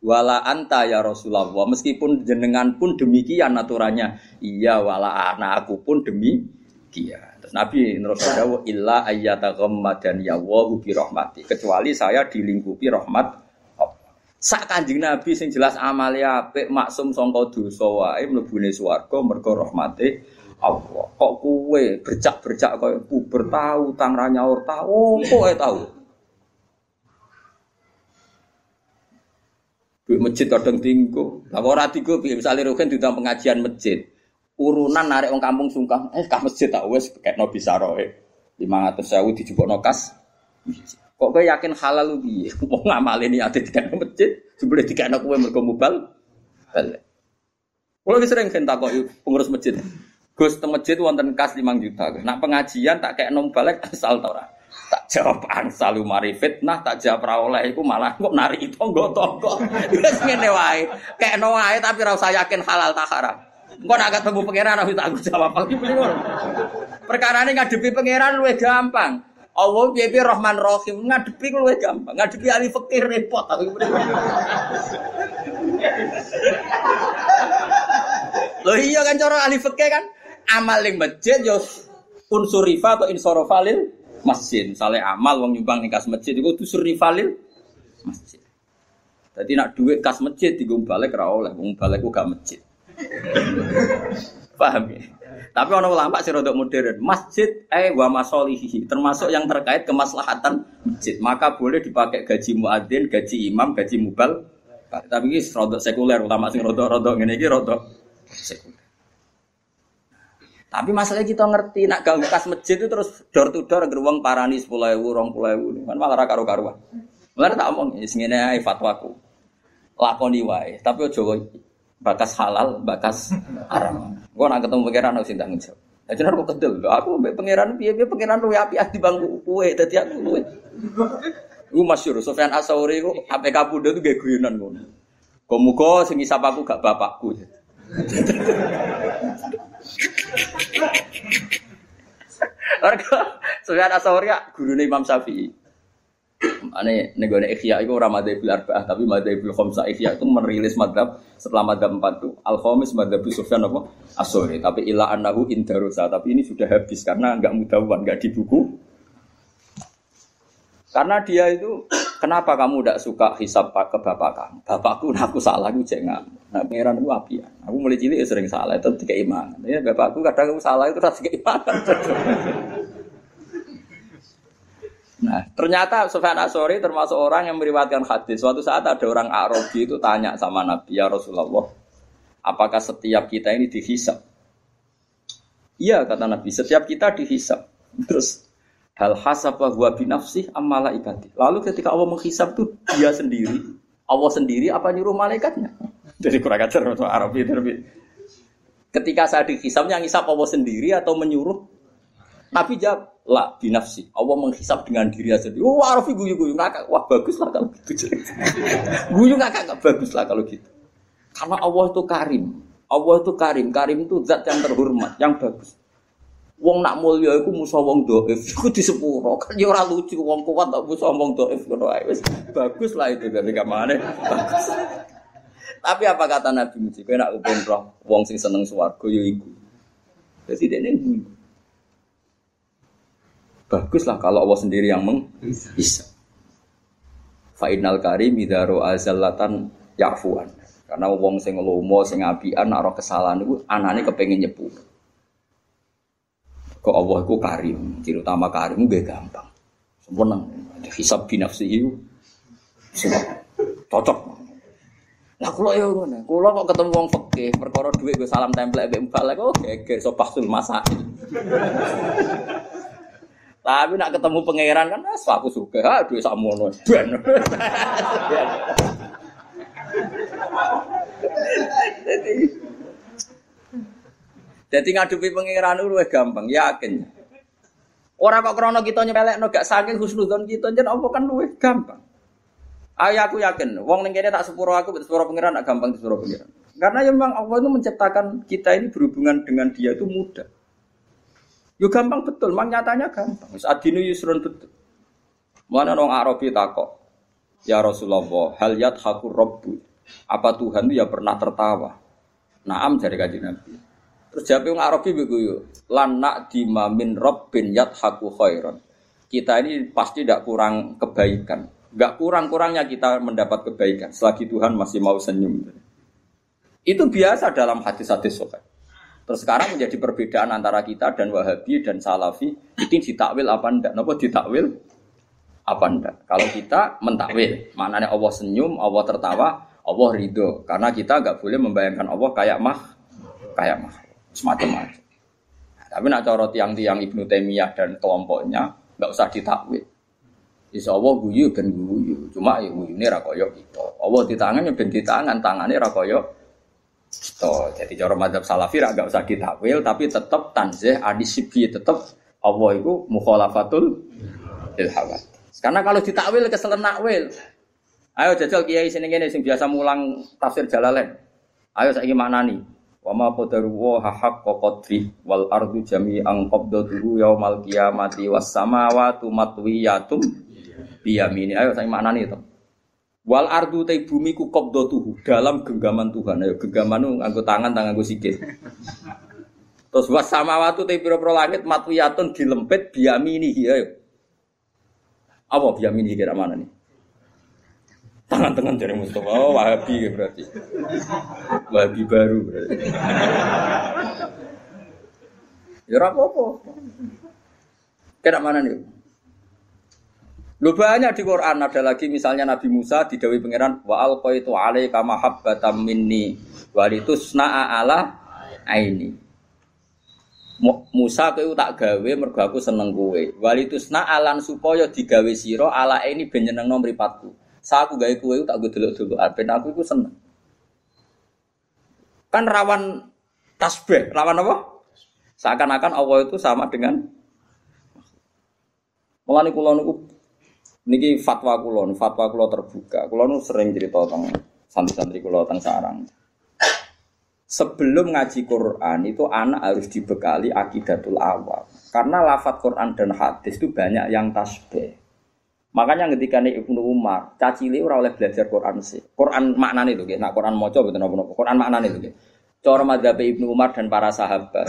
S1: Wala anta ya Rasulullah, meskipun jenengan pun demikian aturannya. Iya wala anak aku pun demikian. Terus Nabi terus dawuh illa ayyata ghammadan ya wa bi rahmati. Kecuali saya dilingkupi rahmat Sak Kanjeng Nabi sing jelas amale apik maksum sangka dosa wae mlebune swarga mergo rahmate Allah. Kok kue bercak-bercak kaya puber tahu tang ra nyaur tahu, kok tahu. Di masjid kadang tinggu. Lah ora tinggu piye misale rogen diundang pengajian masjid. Urunan narik wong kampung sungkang, eh kah masjid tak wis kekno bisa roe. 500.000 dijupukno kas. Kok kowe yakin halal lu piye? Wong ngamale niate dikene masjid, jebule dikene kowe mergo mubal. Kulo sering kan takoki pengurus masjid. Gus teng masjid wonten kas 5 juta. Nak pengajian tak kayak nom balik asal ta ora? Tak jawab angsal mari fitnah, tak jawab ra oleh iku malah kok nari tonggo-tonggo. Wis ngene wae. Kekno wae tapi ora usah yakin halal tak haram. Engko nak ketemu pangeran aku tak jawab Perkara ini ngadepi pangeran luwih gampang. Allah piye Rahman Rahim ngadepi luwih gampang. Ngadepi ahli fikih repot aku. Loh iya kan cara ahli fikih kan amal ning masjid yo unsur rifa atau insorofa lil masjid. Misalnya amal wong nyumbang ning kas masjid iku unsur rifa lil masjid. Jadi nak duit kas masjid digung balik ra oleh, wong balik gak masjid. Paham ya? Tapi orang ulama sih rodok modern. Masjid eh wa masolihi termasuk yang terkait kemaslahatan masjid. Maka boleh dipakai gaji muadzin, gaji imam, gaji mubal. Tapi ini rodok sekuler ulama sih rodok-rodok ini iki rodok sekuler. Tapi masalahnya kita ngerti nak ganggu kas masjid itu terus door to door geruang parani sepuluh ewu, rong puluh ewu, kan malah karu karuan. Malah tak omong, ini ini fatwaku, lakoni wae. Tapi ojo bakas halal, bakas haram. Gue nak ketemu pangeran harus tanggung jawab. Jadi aku kedel, aku pangeran piye piye pangeran luwe api di bangku kue, tadi aku luwe. Gue masyur, Sofyan Asauri gue APK Buddha tuh gak guyonan gue. Komuko sing isap aku gak bapakku. Mergo Sufyan Asauri gurune Imam Syafi'i. Ane negone Ikhya itu ora madzhab arba'ah tapi madzhab khamsah Ikhya itu merilis madhab setelah madhab empat itu al khamis madzhab Sufyan apa? Asori tapi ila annahu indarusa. Tapi ini sudah habis karena enggak mudawan enggak di buku. Karena dia itu kenapa kamu tidak suka hisap ke bapak kamu? Bapakku aku salah aku jangan. Nah pangeran aku api ya. Aku mulai cilik sering salah itu tiga iman. Ya bapakku kadang aku salah itu tiga iman. Nah, ternyata Sufyan Asori termasuk orang yang meriwayatkan hadis. Suatu saat ada orang Arabi itu tanya sama Nabi, ya Rasulullah, apakah setiap kita ini dihisap? Iya, kata Nabi, setiap kita dihisap. Terus, hal hasab huwa binafsih amala ibadi. Lalu ketika Allah menghisap itu dia sendiri, Allah sendiri apa nyuruh malaikatnya? Jadi kurang ajar untuk Arabi terlebih. Ketika saya dihisap, yang hisap Allah sendiri atau menyuruh? Nabi jawab, lah binafsi. Allah menghisap dengan diri sendiri. Wah, Arafi guyu-guyu ngakak. Wah, bagus lah kalau gitu. guyu ngakak, bagus lah kalau gitu. Karena Allah itu karim. Allah itu karim. Karim itu zat yang terhormat, yang bagus. Wong nak mulia iku musa wong dhaif, iku disepuro. Kan ya ora lucu wong kuat tak musa wong dhaif ngono ae wis. Bagus lah itu dari kamane. Bagus. Tapi apa kata Nabi Muji? Kowe nak upen roh wong sing seneng swarga ya iku. Jadi dene Baguslah kalau Allah sendiri yang menghisap. Fa'inal karim idaro azallatan yafuan. Karena wong sing lomo sing apian nek kesalahan iku anane kepengin nyepuro. Kok Allah itu karim, ciri utama karim gak gampang. Sempurna. Hisab binafsihi. Semua cocok. Lah kula ya ngono. Kula kok ketemu wong fikih, perkara dhuwit gue salam template mbek balik oh geger so pasul masail. Tapi nak ketemu pangeran kan wis aku suka, ah dhuwit sakmono. Ben. Jadi ngadepi pangeran itu gampang, yakin. Orang kok krono kita nyepelek no gak saking husnudon kita jen apa kan luwih gampang. Ayo aku yakin, wong ning kene tak sepuro aku, sepuro pangeran tak gampang sepuro pangeran. Karena ya memang Allah itu menciptakan kita ini berhubungan dengan dia itu mudah. Yo gampang betul, mang nyatanya gampang. Wis adinu yusrun betul. Mana orang Arabi takok, ya Rasulullah, hal yat hakur robbu. Apa Tuhan itu ya pernah tertawa? Naam dari kaji Nabi. Terus jawab yang Arabi begitu, lanak dimamin robbin yat haku khairon. Kita ini pasti tidak kurang kebaikan Gak kurang-kurangnya kita mendapat kebaikan selagi Tuhan masih mau senyum. Itu biasa dalam hadis-hadis sokat. Terus sekarang menjadi perbedaan antara kita dan Wahabi dan Salafi itu ditakwil apa ndak? Napa ditakwil apa ndak? Kalau kita mentakwil, maknanya Allah senyum, Allah tertawa, Allah ridho. Karena kita nggak boleh membayangkan Allah kayak mah, kayak mah, semacam-macam. Tapi nak corot tiang-tiang Ibnu Taimiyah dan kelompoknya nggak usah ditakwil. Insya Allah guyu ben guyu. Cuma ya guyu ini rakoyo kita. Allah di tangan ya di tangan, tangannya rakoyo kita. Jadi cara madhab salafi gak usah ditakwil, tapi tetap tanzih adisibi tetap Allah itu mukhalafatul ilhawat. Karena kalau ditakwil keselen nakwil. Ayo jajal kiai sini gini sing biasa mulang tafsir Jalalain. Ayo saya mana nih? Wa ma wa haqqa qadri wal ardu jami'an qabdatuhu yaumal qiyamati was samawati matwiyatum biyamini. Ayo saya mana nih tuh? Wal ardu te bumi ku qabdatuhu dalam genggaman Tuhan. Ayo genggaman nganggo tangan tangan nganggo sikil. Terus was samawati te pira-pira langit matwiyatun dilempit biyamini ayo. Apa biyamini kira mana nih? Tangan-tangan dari Mustafa, oh, Wahabi berarti. Wahabi baru berarti. ya apa-apa. Kira mana nih? Lu banyak di Quran ada lagi misalnya Nabi Musa didawi pangeran wa alqaitu alaika mahabbatan minni walitusna'a ala aini. Musa kowe tak gawe mergo aku seneng kowe. Walitusna alan supaya digawe sira ala ini ben nyenengno mripatku. Sa aku gawe kowe tak gue delok-delok ben aku iku seneng. Kan rawan tasbih, rawan apa? Seakan-akan Allah itu sama dengan Mulane kula niku Niki fatwa kulon, fatwa kulo terbuka. Kulo nu sering cerita tentang santri-santri kulo tentang sarang. Sebelum ngaji Quran itu anak harus dibekali akidatul awal. Karena lafat Quran dan hadis itu banyak yang tasbih. Makanya ketika nih Ibnu Umar, caci ora oleh belajar Quran sih. Quran makna nih loh, nak Quran coba betul nopo Quran makna nih loh. Cara Ibnu Umar dan para sahabat.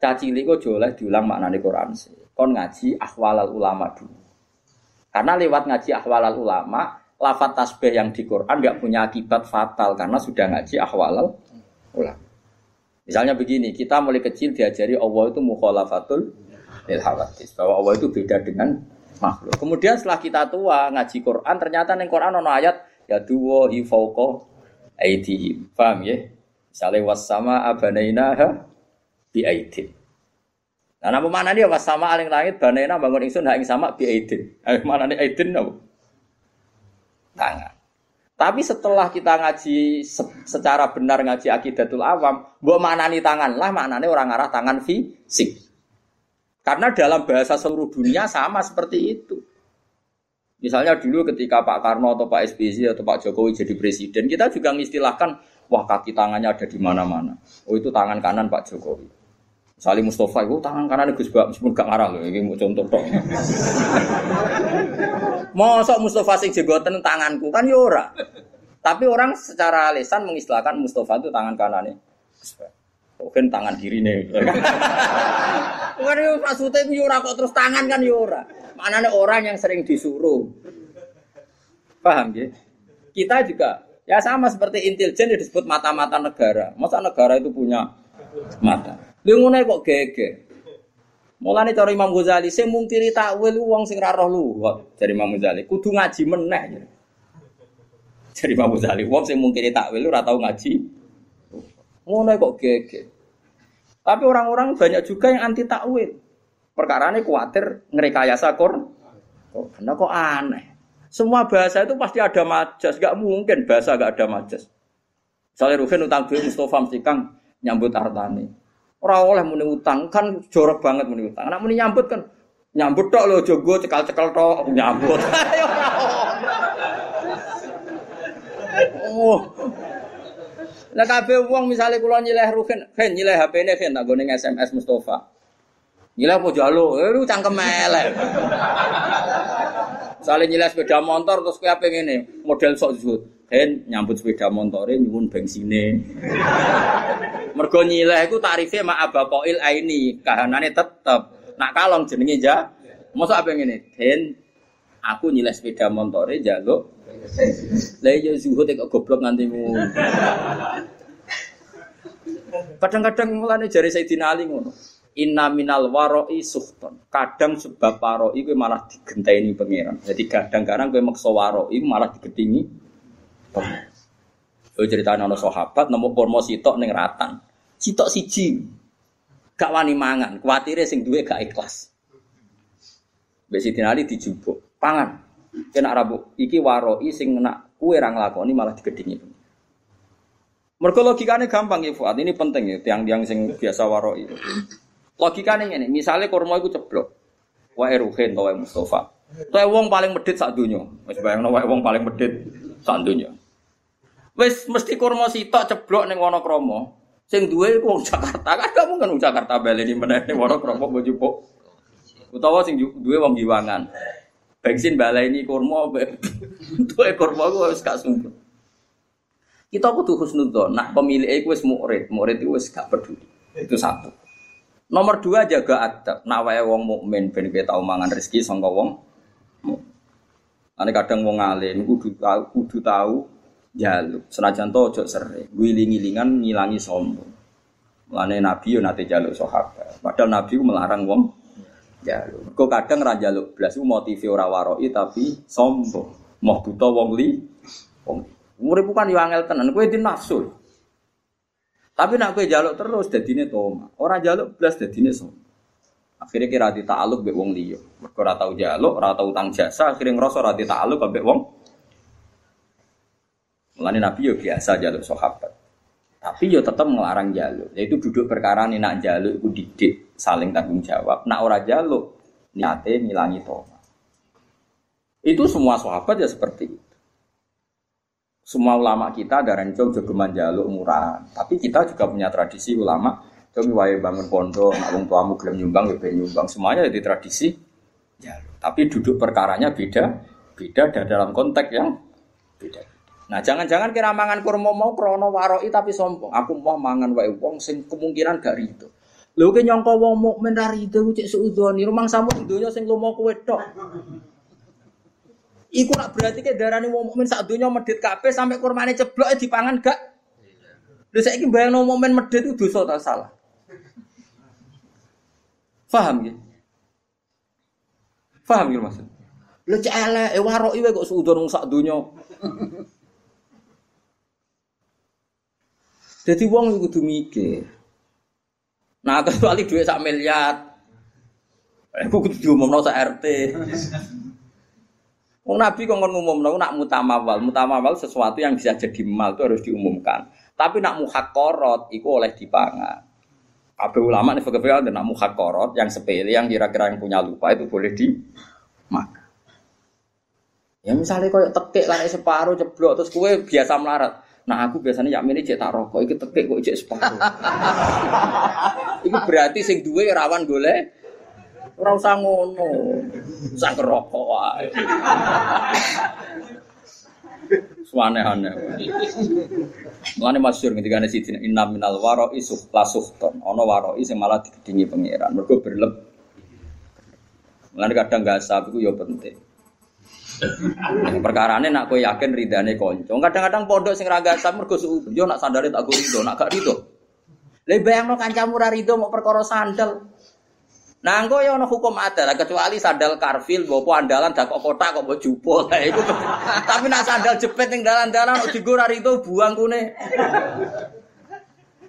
S1: Caci kok joleh diulang makna nih Quran sih. Kon ngaji akhwalal ulama dulu. Karena lewat ngaji ahwalal ulama, lafat tasbih yang di Quran nggak punya akibat fatal karena sudah ngaji ahwalal ulama. Misalnya begini, kita mulai kecil diajari Allah itu mukhalafatul lil hawadis, bahwa Allah itu beda dengan makhluk. Kemudian setelah kita tua ngaji Quran, ternyata ning Quran ono ayat ya duwo hi fauqa aidihim. Paham ya? Misalnya wasama abanainaha bi aidin. Nah, nama mana dia was sama aling langit banena bangun ingsun hak ing sama bi aidin. Eh mana nih aidin napa? Tangan. Tapi setelah kita ngaji se secara benar ngaji akidatul awam, mbok maknani tangan lah maknane orang arah tangan fisik. Karena dalam bahasa seluruh dunia sama seperti itu. Misalnya dulu ketika Pak Karno atau Pak SBY atau Pak Jokowi jadi presiden, kita juga mengistilahkan, wah kaki tangannya ada di mana-mana. Oh itu tangan kanan Pak Jokowi. Salim Mustafa itu tangan kanan Gus Bak meskipun gak ngarah loh, ini mau contoh tok. Mosok Mustafa sing jenggoten tanganku kan yora. Ya Tapi orang secara lisan mengistilahkan Mustafa itu tangan kanannya. Mungkin tangan kiri nih. Bukan itu maksudnya itu yora ya kok terus tangan kan yora. Ya Mana orang yang sering disuruh. Paham ya? Kita juga ya sama seperti intelijen disebut mata-mata negara. Masa negara itu punya mata? Lu kok gege. Mulane cara Imam Ghazali sing mungkiri takwil wong sing ra roh luwat dari Imam Ghazali kudu ngaji meneh. Dari Imam Ghazali wong sing mungkiri takwil ora tau ngaji. Ngono kok geger. Tapi orang-orang banyak juga yang anti takwil. Perkara ini khawatir ngerekayasa Quran. Oh, karena kok aneh. Semua bahasa itu pasti ada majas, gak mungkin bahasa gak ada majas. Misalnya Ruhin utang duit Mustafa mesti kang nyambut artane. Orang oleh muni utang kan jorok banget muni utang. Anak muni nyambut kan nyambut tok lo jogo cekal-cekal tok nyambut. oh. Lah kabeh wong misale kula nyileh Ruhin, ben nyileh HP-ne ben tak gone SMS Mustafa. Nyileh apa jalo? Eh lu cangkem elek. Saling nyileh sepeda motor terus kowe apa ngene, model sok zuhud. Ben nyambut sepeda motore nyuwun bensine. Mergo nyileh iku tarife mak abapoil aini, kahanane tetep. Nak kalong jenenge ja. Mosok apa ngene? Ben aku nyileh sepeda motore jaluk. Lah ya zuhud kok goblok nganti ngono. Kadang-kadang mulane jari Sayyidina Ali ngono. Inna minal waroi suhton. Kadang sebab waroi itu malah digenteni pangeran. Jadi kadang-kadang gue maksa waroi malah digetingi Yo cerita nono sahabat nemu kurma sitok ning ratan. Sitok siji. Gak wani mangan, kuatire sing duwe gak ikhlas. Mbek Siti Ali dijupuk, pangan. Kena rabu iki waroi sing nak kue ra nglakoni malah digedingi. Mergo logikane gampang ya Fuad, ini penting ya tiang-tiang sing biasa waroi. Logikane ngene, misale kurma iku ceblok. Wae Ruhin wae Mustafa. Wae wong paling medit sak donya. Wis bayangno wae wong paling medit sak donya. Wes mesti kurma sitok ceblok ning Wonokromo. Sing duwe iku wong Jakarta. Kan gak mungkin wong Jakarta baleni meneh ning Wonokromo mbok jupuk. Utawa sing duwe wong Giwangan. Bensin baleni kurma duwe kurma ku wis gak sumpah. Kita kudu husnudzon. Nah, pemilik iku wis murid, murid itu wis gak peduli. Itu satu. Nomor dua jaga adab. Nak wae wong mukmin ben kowe tau mangan rezeki sangka wong. Ane kadang wong alim kudu tahu, kudu tahu jaluk. Senajan to ojo sering, giling-gilingan ngilangi sombong. Mulane Nabi yo nate jaluk sahabat. Padahal Nabi melarang wong jaluk. Kok kadang ra jaluk blas ku motive ora waroi tapi sombong. Mau buta wong li. Wong urip bukan yo angel tenan, kowe di nafsu. Tapi nak kowe jaluk terus dadine toma. Ora jaluk blas dadine sombong. Akhirnya kira di ta'aluk be wong liya. Mergo ora jaluk, ora utang jasa, akhirnya ngerasa ora di ambek wong Mulane Nabi yo biasa jaluk sahabat. Tapi yo tetap ngelarang jaluk. Yaitu duduk perkara nih nak jaluk itu didik saling tanggung jawab. Nak ora jaluk niate ngilangi toha. Itu semua sahabat ya seperti itu. Semua ulama kita ada rencong jogeman jaluk murah. Tapi kita juga punya tradisi ulama. Kami wae bangun pondok, nak wong tuamu gelem nyumbang ya nyumbang. Semuanya jadi tradisi jaluk. Tapi duduk perkaranya beda, beda dan dalam konteks yang beda. Nah, jangan-jangan kira mangan kurma mau krono waroi tapi sombong. Aku mau mangan wae wong sing kemungkinan gak rido. Lho ki nyangka wong mukmin ra rido cek suudoni, rumang samu donya sing lomo kowe tok. Iku nak berarti ke darani wong mukmin sak donya medhit kabeh sampai kurmane ceblok dipangan gak? Lho saiki bayangno mukmin medhit itu dosa ta salah? Paham ya? Paham ya maksud? Lho cek elek, eh waroki wae kok suudon sak donya. Jadi wong kudu mikir. Nah, kecuali duit sak miliar. Aku kudu diumumno sak RT. Wong Nabi kok ngomongno nak mutamawal. Mutamawal sesuatu yang bisa jadi mal itu harus diumumkan. Tapi nak muhakorot itu oleh dipangan. Kabeh ulama nih fakir ada nak muhakorot yang sepele yang kira-kira yang punya lupa itu boleh di makan. Ya misalnya kau tekek lah separuh jeblok terus kue biasa melarat. Nah aku biasanya yamin ini cetak rokok, itu tekik kok cek separuh. itu berarti sing duwe rawan golek ora usah ngono. Sang rokok wae. Suane-ane. Mulane masyhur ketika ana siji inna minal waro isuh lasuhton. Ana waro sing malah digedingi pangeran. Mergo berleb. Mulane kadang gak sab iku ya penting. Perkarane nak yakin ridane kanca. Kadang-kadang pondok sing ra gasam mergo suudon. Yo nak sandale tak go rido, nak gak rido. Lah bayangno kancamu ra rido mau perkara sandal. Nah, engko ya ana hukum adat kecuali sandal karfil mbok andalan dak kok kotak kok mbok jupuk. Lah iku. Tapi nak sandal jepit ning dalan-dalan kok digo itu buang kune.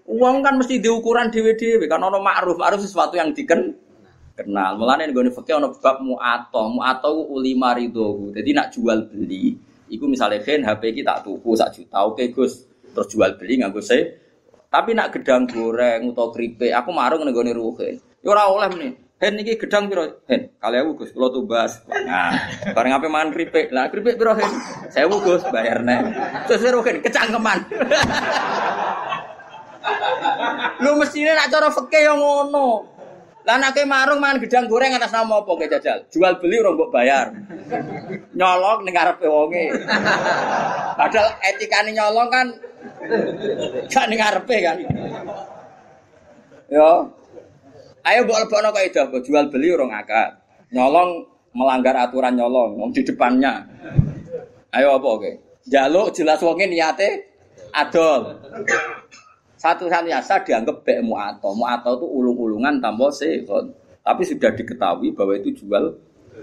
S1: Uang kan mesti diukuran dhewe-dhewe kan ana ma'ruf, ma'ruf sesuatu yang diken kenal. Mulane nggone fikih ana bab mu'ato, mu'ato uli maridohu. Jadi nak jual beli, iku misalnya kan HP iki tak tuku sak juta, oke Gus. Terus jual beli nganggo se. Tapi nak gedang goreng utawa keripik, aku marung ning gone ruhin. Ya ora oleh meneh. Hen iki gedang piro? Hen, kali aku Gus, kula tumbas. Nah, bareng ape mangan kripik. Lah kripik piro hen? 1000 Gus, bayar nek. Terus piro hen? Kecangkeman. Lu mestine nak cara fikih yang ngono. Lah nek marung mangan gedang goreng atas nama apa jajal? Jual beli ora mbok bayar. Nyolong ning ngarepe wonge. Padahal etikane nyolong kan gak ning ngarepe kan. Yo, Ayo mbok lebokno kaidah mbok jual beli orang akad. Nyolong melanggar aturan nyolong wong di depannya. Ayo apa oke? Jaluk jelas wonge niate adol. Satu-satunya sah dianggap bek mu'ato. Mu'ato itu ulung-ulungan tanpa sekon. Tapi sudah diketahui bahwa itu jual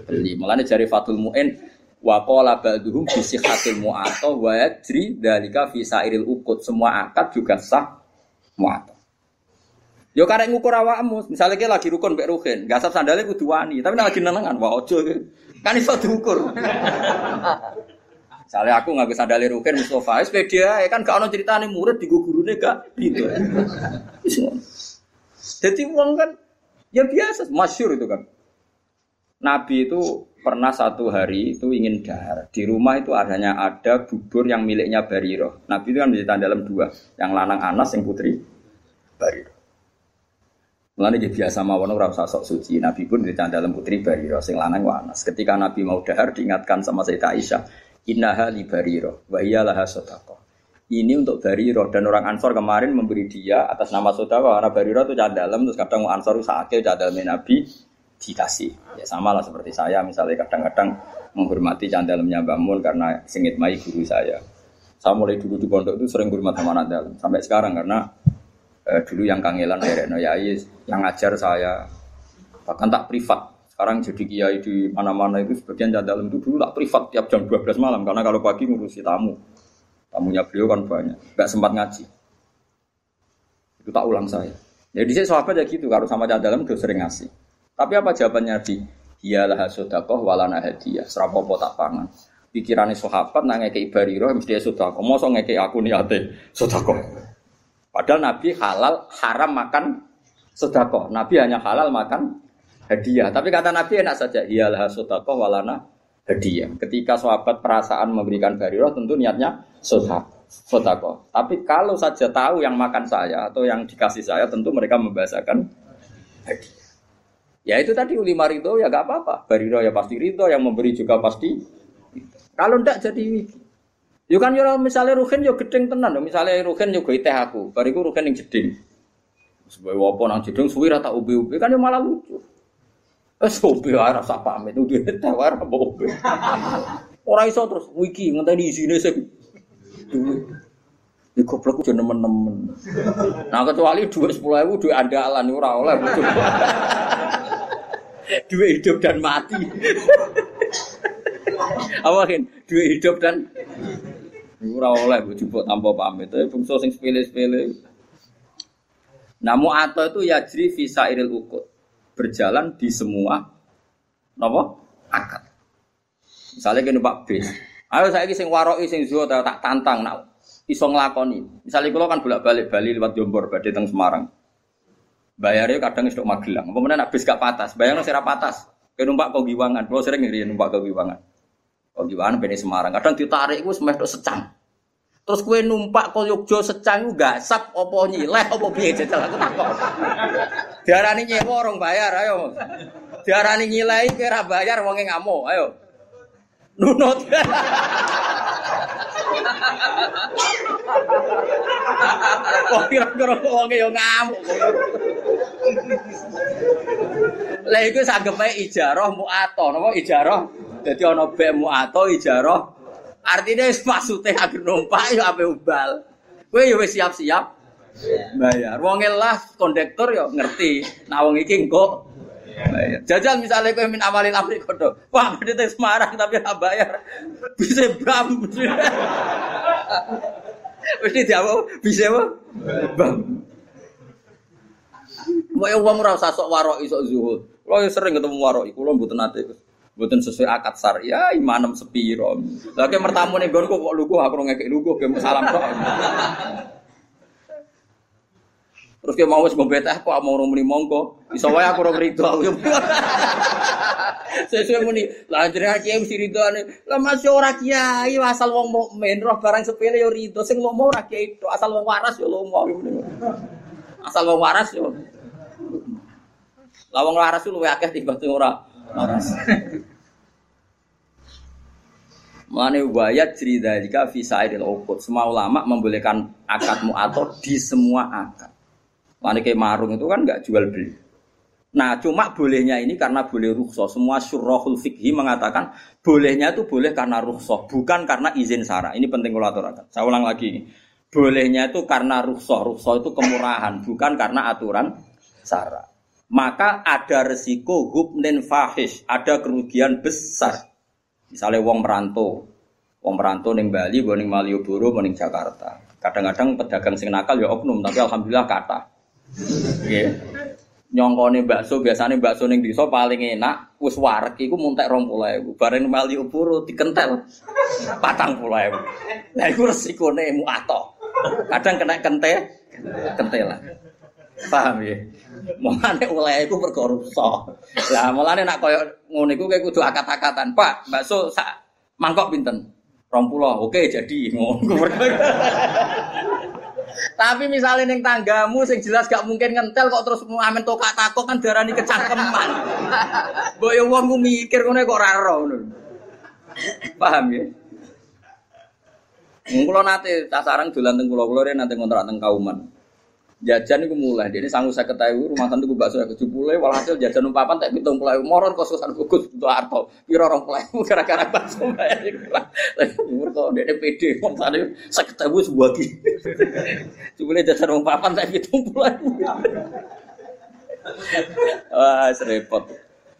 S1: beli. Mulanya jari Fatul Mu'in wa qala ba'duhum bi sihhatil mu'ato wa yajri dalika fi sairil ukut. Semua akad juga sah mu'ato. Yo karek ngukur awakmu, misalnya kita lagi rukun mbek ruhin, gak sab sandalnya kudu wani, tapi nek lagi nenengan wah ojo kan iso diukur. Misalnya aku nggak sandalnya ruhin Mustafa, sepeda kan gak ono ceritane murid di gurune gak gitu. Jadi uang kan ya biasa, masyur itu kan. Nabi itu pernah satu hari itu ingin dahar. Di rumah itu adanya ada bubur yang miliknya Bariro. Nabi itu kan menceritakan dalam dua, yang lanang Anas, yang putri Bariro. Mulane dia biasa mawon ora usah sok suci. Nabi pun di dalam putri Bariro sing lanang wanas. Ketika Nabi mau dahar diingatkan sama Sayyidah Aisyah, "Innaha li Bariro wa hiya laha sadaqah." Ini untuk Bariro dan orang Ansor kemarin memberi dia atas nama saudara karena Bariro itu dalam terus kadang Ansor cah dalam Nabi dikasih. Ya sama lah seperti saya misalnya kadang-kadang menghormati cah dalamnya bangun karena singit mai guru saya. Saya mulai dulu di pondok itu sering hormat sama anak dalam sampai sekarang karena eh, dulu yang kangelan no yai yang ngajar saya bahkan tak privat sekarang jadi kiai di mana-mana itu sebagian dalam itu dulu tak privat tiap jam 12 malam karena kalau pagi ngurusi tamu. Tamunya beliau kan banyak nggak sempat ngaji. Itu tak ulang saya. Jadi saya sahabat ya gitu kalau sama dalam udah sering ngasih. Tapi apa jawabannya di Iyalah sodakoh walana hadiah. Serapopo tak pangan. Pikirannya sahabat nanya ke ibariro mesti dia sodakoh mau ngeke aku niate sodakoh Padahal Nabi halal haram makan sodako. Nabi hanya halal makan hadiah. Tapi kata Nabi enak saja. Iyalah sodako walana hadiah. Ketika sahabat perasaan memberikan bariroh tentu niatnya sodako. Tapi kalau saja tahu yang makan saya atau yang dikasih saya tentu mereka membahasakan hadiah. Ya itu tadi ulima ridho ya gak apa-apa. Bariroh ya pasti ridho, yang memberi juga pasti. Kalau ndak jadi Yo kan yo misalnya Ruhin yo gedeng tenan, misalnya Ruhin yo teh aku, bariku Ruhin yang jeding. Sebagai wopo nang jeding suwi rata ubi-ubi kan yo malah lucu. Eh ubi ora rasa pamit udah teh ora ubi. Ora iso terus wiki ngenteni isine sing Di goblok udah nemen-nemen. Nah kecuali dua sepuluh ribu dua andalan ora oleh. Dua hidup dan mati. Apa kan? Dua hidup dan Ora oleh dijupuk tanpa pamit. Tapi bungsu sing sepele-sepele. Namu atau itu yajri visa iril ukut. Berjalan di semua napa? akad. Misalnya kene Pak bis. Ayo saiki sing waroki sing zuwa tak tantang nak iso nglakoni. Misalnya kula kan bolak-balik Bali lewat Jombor badhe teng Semarang. Bayarnya kadang istok Magelang. Meneh nak bis gak patas, bayarnya sira patas. Kayak numpak kau giwangan, kalau sering ngiri numpak kau giwangan. Kau gimana bene Semarang? Kadang ditarik gue semeh secang. Terus kue numpak kau Yogyo secang gak sap opo nyileh opo biaya jajal aku takut. Diarani nyewa orang bayar ayo. Diarani nyilai kira bayar wongnya ngamuk ayo. Nunut. Wong kira-kira wonge yo ngamuk. Lah iku sanggepe ijarah muato, napa ijarah jadi ono bemu atau ijaroh. Artinya maksudnya agar numpak ya apa ubal. Gue ya siap-siap bayar. Wong lah kondektor ya ngerti. Nah wong iki engko Bayar. Jajal misalnya kowe min amalin amri kodo. Wah, berarti Semarang tapi ora bayar. Bisa bam. Wis apa? Bisa apa? Bam. Mau uang ora usah sok warok isok zuhud. Kalau sering ketemu warok, kulo mboten nate. Mboten sesuai akad syariah, imanem sepiro. Lagi mertamu nih gonku kok lugu aku ngekek lugu ke salam tok. Terus dia mau sebab betah kok mau muni mongko. Iso wae aku ora rido aku. Sesuai muni, lah jenengan kiai mesti ridone. Lah masih ora kiai asal wong mukmin roh barang sepele yo rido sing lomo ora kiai itu asal wong waras yo lomo. Asal wong waras yo. Lah wong waras luwe akeh timbang sing ora waras. Mane wayat cerita jika visa idil ukut. Semua ulama membolehkan akad mu'ator di semua akad. Lani kayak marung itu kan nggak jual beli. Nah, cuma bolehnya ini karena boleh rukhsah. Semua syurahul fikhi mengatakan bolehnya itu boleh karena rukhsah, bukan karena izin sara. Ini penting kalau aturakan. Saya ulang lagi. Bolehnya itu karena rukhsah. Rukhsah itu kemurahan, bukan karena aturan sara. Maka ada resiko hubnin fahish, ada kerugian besar. Misalnya wong merantau, wong merantau neng Bali, ning Malioboro, ning Jakarta. Kadang-kadang pedagang sing nakal ya oknum, tapi alhamdulillah kata. Nggih. Nyongkone bakso biasane bakso ning desa paling enak wis wareg iku muntek 20.000. Bareng mali upuro dikentel 40.000. Lah iku resikone muato. Kadang kena kente kentelan. Paham ya? Mulane oleh iku perkara. Lah mulane nak koyo ngono iku kudu akat-akatan. Pak, bakso sak mangkok pinten? 20. Oke, jadi ngono. Tapi misalnya neng tanggamu sing jelas gak mungkin ngentel kok terus amen tokak takok kan darani kecangkeman. Mbok yo wong mikir ngono kok ora Paham ya? Mula nate tasarang dolan teng kula-kula nate ngontrak teng Kauman jajan itu mulai. Ini sanggup saya ketahui rumah tante gue bakso ya mulai walhasil jajan umpapan tak hitung mulai moron kos kosan bukus untuk arto kira orang mulai gara-gara bakso bayar umur kok dia pede. Mau tadi saya ketahui sebuah ki mulai jajan umpapan tak hitung mulai wah serempet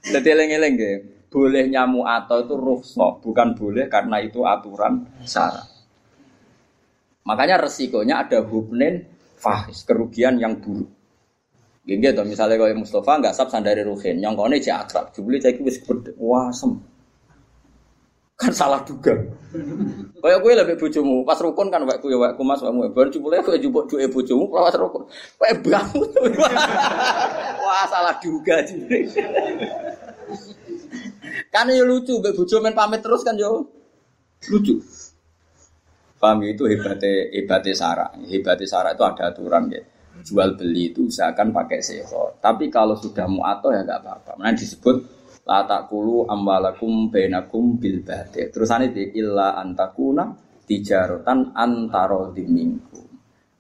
S1: jadi eleng-eleng deh boleh nyamu atau itu rukhsah. Bukan boleh karena itu aturan syarat. Makanya resikonya ada hubnen fahis, kerugian yang buruk. Gini tuh misalnya kalau Mustafa nggak sab sandari ruhin, kau ini akrab, jubli cek wis wah sem, kan salah juga. Kayak gue lebih bujumu, pas rukun kan waktu ya waktu mas kamu, baru jubli gue jubuk dua bujumu, pas rukun, kayak bangun, wah salah juga jubli. kan ya lucu, bujuk main pamit terus kan yo lucu. Paham itu hebatnya hebatnya Sarah. Hebatnya Sarah itu ada aturan ya. Jual beli itu usahakan pakai seho. Tapi kalau sudah muato ya nggak apa-apa. Mana disebut la takulu ambalakum bainakum bil batil. Terusannya di illa antakuna tijarotan antaro diminggu.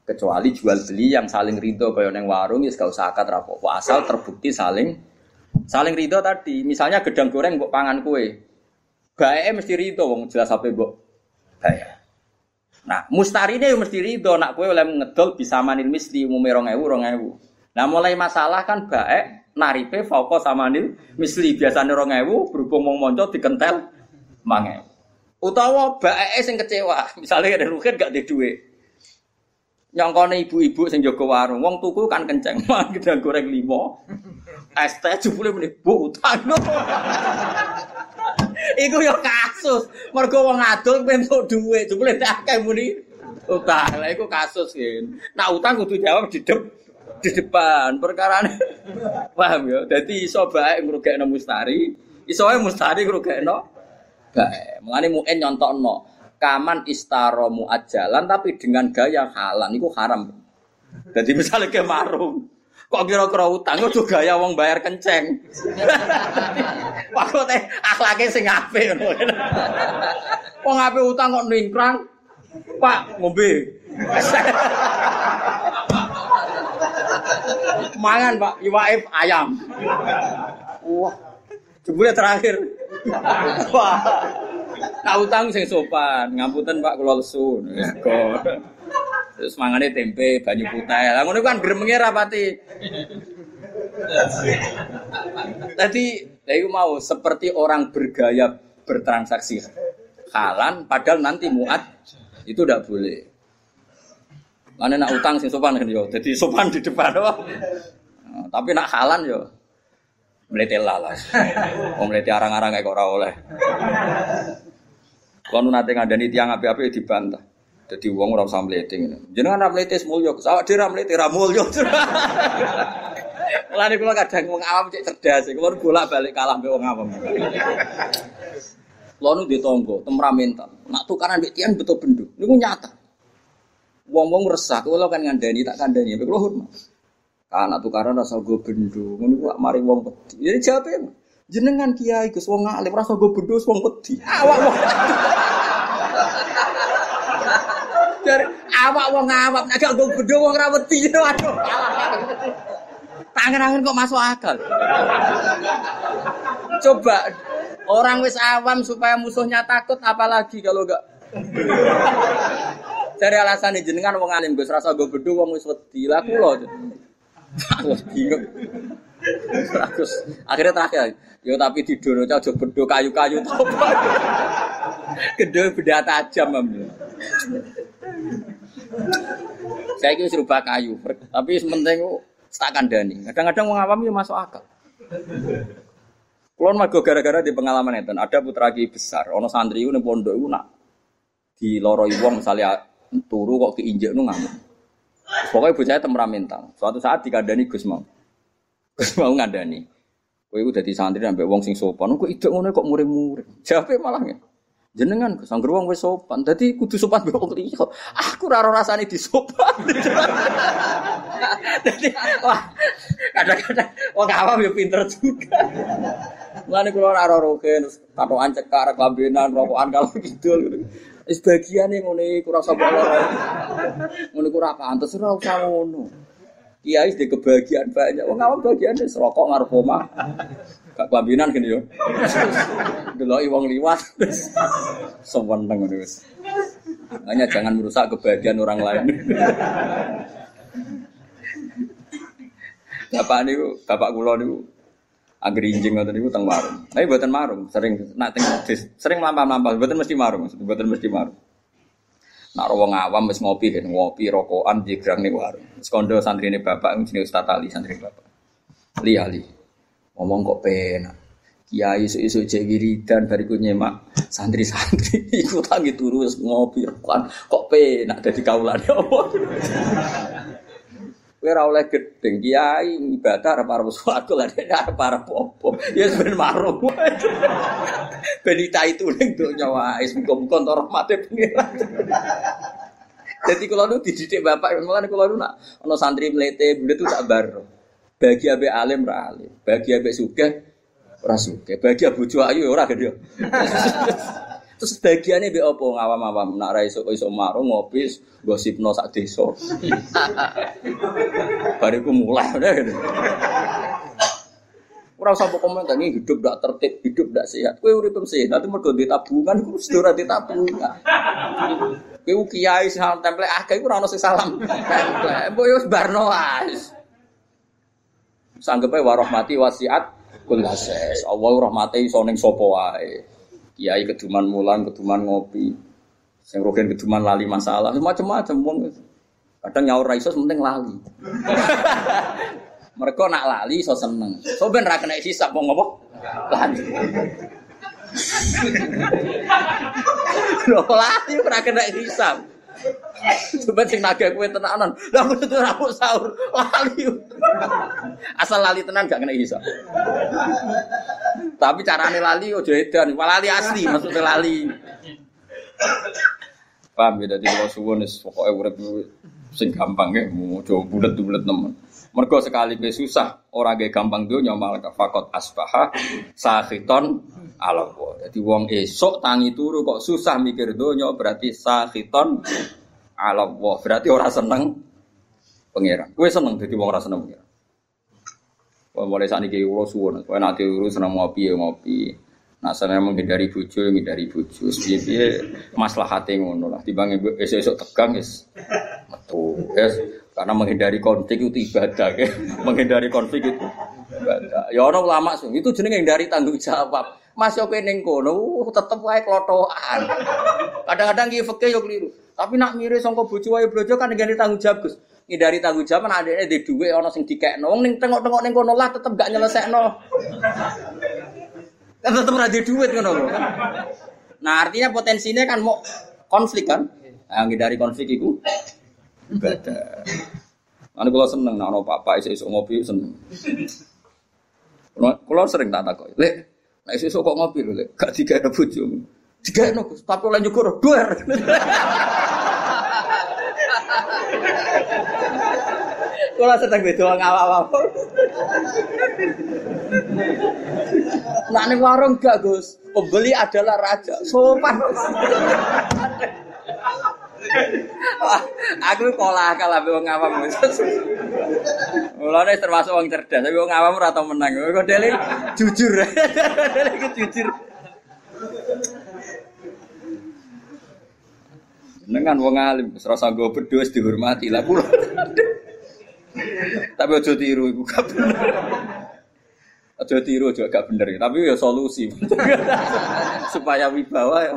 S1: Kecuali jual beli yang saling ridho kaya neng warung ya gak usah akad rapopo. Asal terbukti saling saling ridho tadi. Misalnya gedang goreng buat pangan kue. Bae mesti ridho wong jelas apa mbok bayar. Nah, mustari ini mesti ridho nak kue oleh ngedol bisa manil misli umumnya rong ewu rong ewu. Nah mulai masalah kan baik naripe sama nil misli biasanya rong ewu berhubung mau monco dikentel mange. Utawa baik sing kecewa misalnya ada rukin gak ada duit. Nyongkone ibu-ibu sing jaga warung, wong tuku kan kenceng, mah kita goreng limo. Es teh jebule meneh bu utang. Iku yo kasus. Mergo wong adol entuk dhuwit, jebule tak akeh muni utang. Lah iku kasus yen. Nak utang kudu jawab di dep di depan perkara paham ya jadi iso baik ngrugekno mustari iso wae mustari ngrugekno baik mengane muen nyontokno kaman istaro muajalan tapi dengan gaya halan itu haram jadi misalnya ke marung Kok kira-kira utang kok gaya wong bayar kenceng. Pak teh akhlake sing apik ngono. Wong apik utang kok ningkrang. Pak ngombe. Mangan Pak, iwaif ayam. Wah. Jebule terakhir. Wah. Nah utang sing sopan, ngapunten Pak kula lesu. Terus mangane tempe, banyu putih. Lah ngono kan gremenge rapati. Tadi, saya mau seperti orang bergaya bertransaksi halan, padahal nanti muat itu tidak boleh. Mana nak utang sing sopan kan yo, jadi sopan di depan oh. Nah, tapi nak halan yo, melete lalas. Mau melete arang-arang kayak orang oleh. Kalau nanti ngadani tiang api-api dibantah. Jadi uang orang usah mlete ngene. Jenengan ora mlete mulya, awak dhewe ora mlete ra mulya. Mulane kula kadang wong awam cek cerdas, kula bolak-balik kalah mbek wong awam. Kula nu ditonggo, temperamental. Nak tukaran mbek tiang betul benduk. Niku nyata. Wong-wong resah, kula kan ngandani tak kandani, kula hormat. Karena tukaran rasa gue bendu, ngono ku mari wong peti. Jadi jawabnya jenengan kiai Gus wong alim rasa gue bendu wong peti. Awak wong. Dari awak wong awak nek gak gue wong ra wedi. Aduh. Tangan-tangan kok masuk akal. Coba orang wis awam supaya musuhnya takut apalagi kalau gak Dari alasan jenengan wong alim Gus rasa gue bedo wong wis wedi. Lah kula. Terus akhirnya terakhir, yo tapi di dono aja bedo kayu-kayu to. Gede beda tajam am. Saya kira serubah kayu, tapi sementing tak kandani. Kadang-kadang mau ngawam ya masuk akal. Kulon mago gara-gara di pengalaman itu, ada putra ki besar, ono santri itu pondok itu nak di loroi wong misalnya turu kok keinjek nu ngamuk. Pokoknya bocah temperamental. Suatu saat dikandani Gus mau. Gus mau ngandani. Kowe iku dadi santri ambek wong sing sopan. Kok idek ngono kok muring-muring. Jawabe malah ya. Jenengan wong wis sopan. Dadi kudu sopan mbek wong liya. Aku ora ora rasane disopan. Dadi wah kadang-kadang wong awam ya pinter juga. Mulane kula ora ora roken tatoan cekar kelambenan rokokan kalau gitu. Wis bagiane ngene iku ora usah lara. Ngono iku ora pantes ora usah ngono. Kiai di kebahagiaan banyak. Wong awam bagian wis rokok ngarep omah. Gak kelambinan gini yo. Deloki wong liwat. Seweneng ngono wis. Hanya jangan merusak kebahagiaan orang lain. Bapak niku, bapak kula niku Angger injing ngoten niku teng warung. Tapi mboten marung, sering nak teng sering lampah-lampah, mboten mesti marung, mboten mesti marung. Nak wong awam wis ngopi kan ngopi rokokan jigrang ning warung. Sekondo santrine bapak jenenge Ustaz Ali santri bapak. Li Ali. Ngomong kok penak. Kiai isu-isu cek wiridan bariku nyemak santri-santri ikut lagi turu ngopi rokokan kok penak dadi kaulane apa. Kowe ora oleh gedeng kiai ibadah arep swarga lah nek arep arep apa. Ya ben marung. Ben itu ning donya wae muga-muga entuk rahmate pengiran. Jadi kalau nu dididik bapak, kalau nu nak ono santri melete, bule itu tak bar. Bagi abe alim ra alim, bagi abe suge ora suge, bagi abu ayu ora gede. Terus bagiannya be opo ngawam-awam nak ra iso iso marung ngopi gosipno sak desa. Bariku mulai udah gitu. Ora usah komentar ini hidup ndak tertib, hidup ndak sehat. Kowe urip sehat, nanti mergo di tabungan iku wis ora di tabungan. Kowe kiai sing template akeh iku ora ono sing salam. Template, mbok yo barno wis. Sanggepe warahmati wasiat kullases. Allah rahmati iso ning sapa wae. Kiai keduman mulan, keduman ngopi. Sing rogen keduman lali masalah, macam-macam wong. Kadang nyaur ra iso penting lali. Mereka nak lali so seneng. So ben ra kena hisab wong apa? Lali. Lho lali ora kena hisab. Coba sing naga kue tenanan. Lah aku tuh aku sahur lali. Asal lali tenan gak kena hisab. Tapi carane lali ojo edan, lali asli maksudnya lali. Paham ya dadi kalau suwun wis pokoke urip sing gampang ya, ojo bulet-bulet nemen. Mergo sekali be susah, ora ge gampang donya malah fakot asbaha sahiton ala wa. Dadi wong esok tangi turu kok susah mikir donya berarti sahiton ala wa. Berarti ora seneng pangeran. Kowe seneng dadi wong ora seneng pangeran. Wah, mulai saat ini ulo suwon, soalnya nanti urus senang ngopi ya ngopi. Nah, saya menghindari bucu, menghindari bucu. Sebiye masalah hati ngono lah. Tiba esok esok tegang es, metu, es Karena menghindari konflik itu ibadah, ya. menghindari konflik itu ibadah. Ya orang ulama sih, itu jenenge dari tanggung jawab. Mas yo ning kono uh, tetep wae klotokan. Kadang-kadang ki fikih yo keliru. Tapi nak mirip sangka bojo wae brojo kan ngene tanggung jawab Gus. Ngindari tanggung jawab kan adekne di dhuwit ana sing dikekno. Ning tengok-tengok ning kono lah tetep gak nyelesekno. Kan tetep ora di dhuwit ngono Nah, artinya potensinya kan mau konflik kan? Nah, ngindari konflik itu ibadah. Nanti kalau seneng, nah, papa isu isu ngopi seneng. Kalau sering tak takut, Nah, isu kok ngopi lho, gak tiga ada bojo. Tiga ada tapi lan nyukur duer. Kula sedang beda wong awak-awak. Nah ning warung gak Gus, pembeli adalah raja. Sopan. Aku kolah kalah wong awam. Mulane termasuk wong cerdas, tapi wong awam ora tau menang. Kok dele jujur. dele jujur. Dengan wong alim, serasa gue berdua dihormati lah kula. Tapi aja tiru iku gak bener. Tiru aja gak bener, tapi ya solusi. Supaya wibawa ya.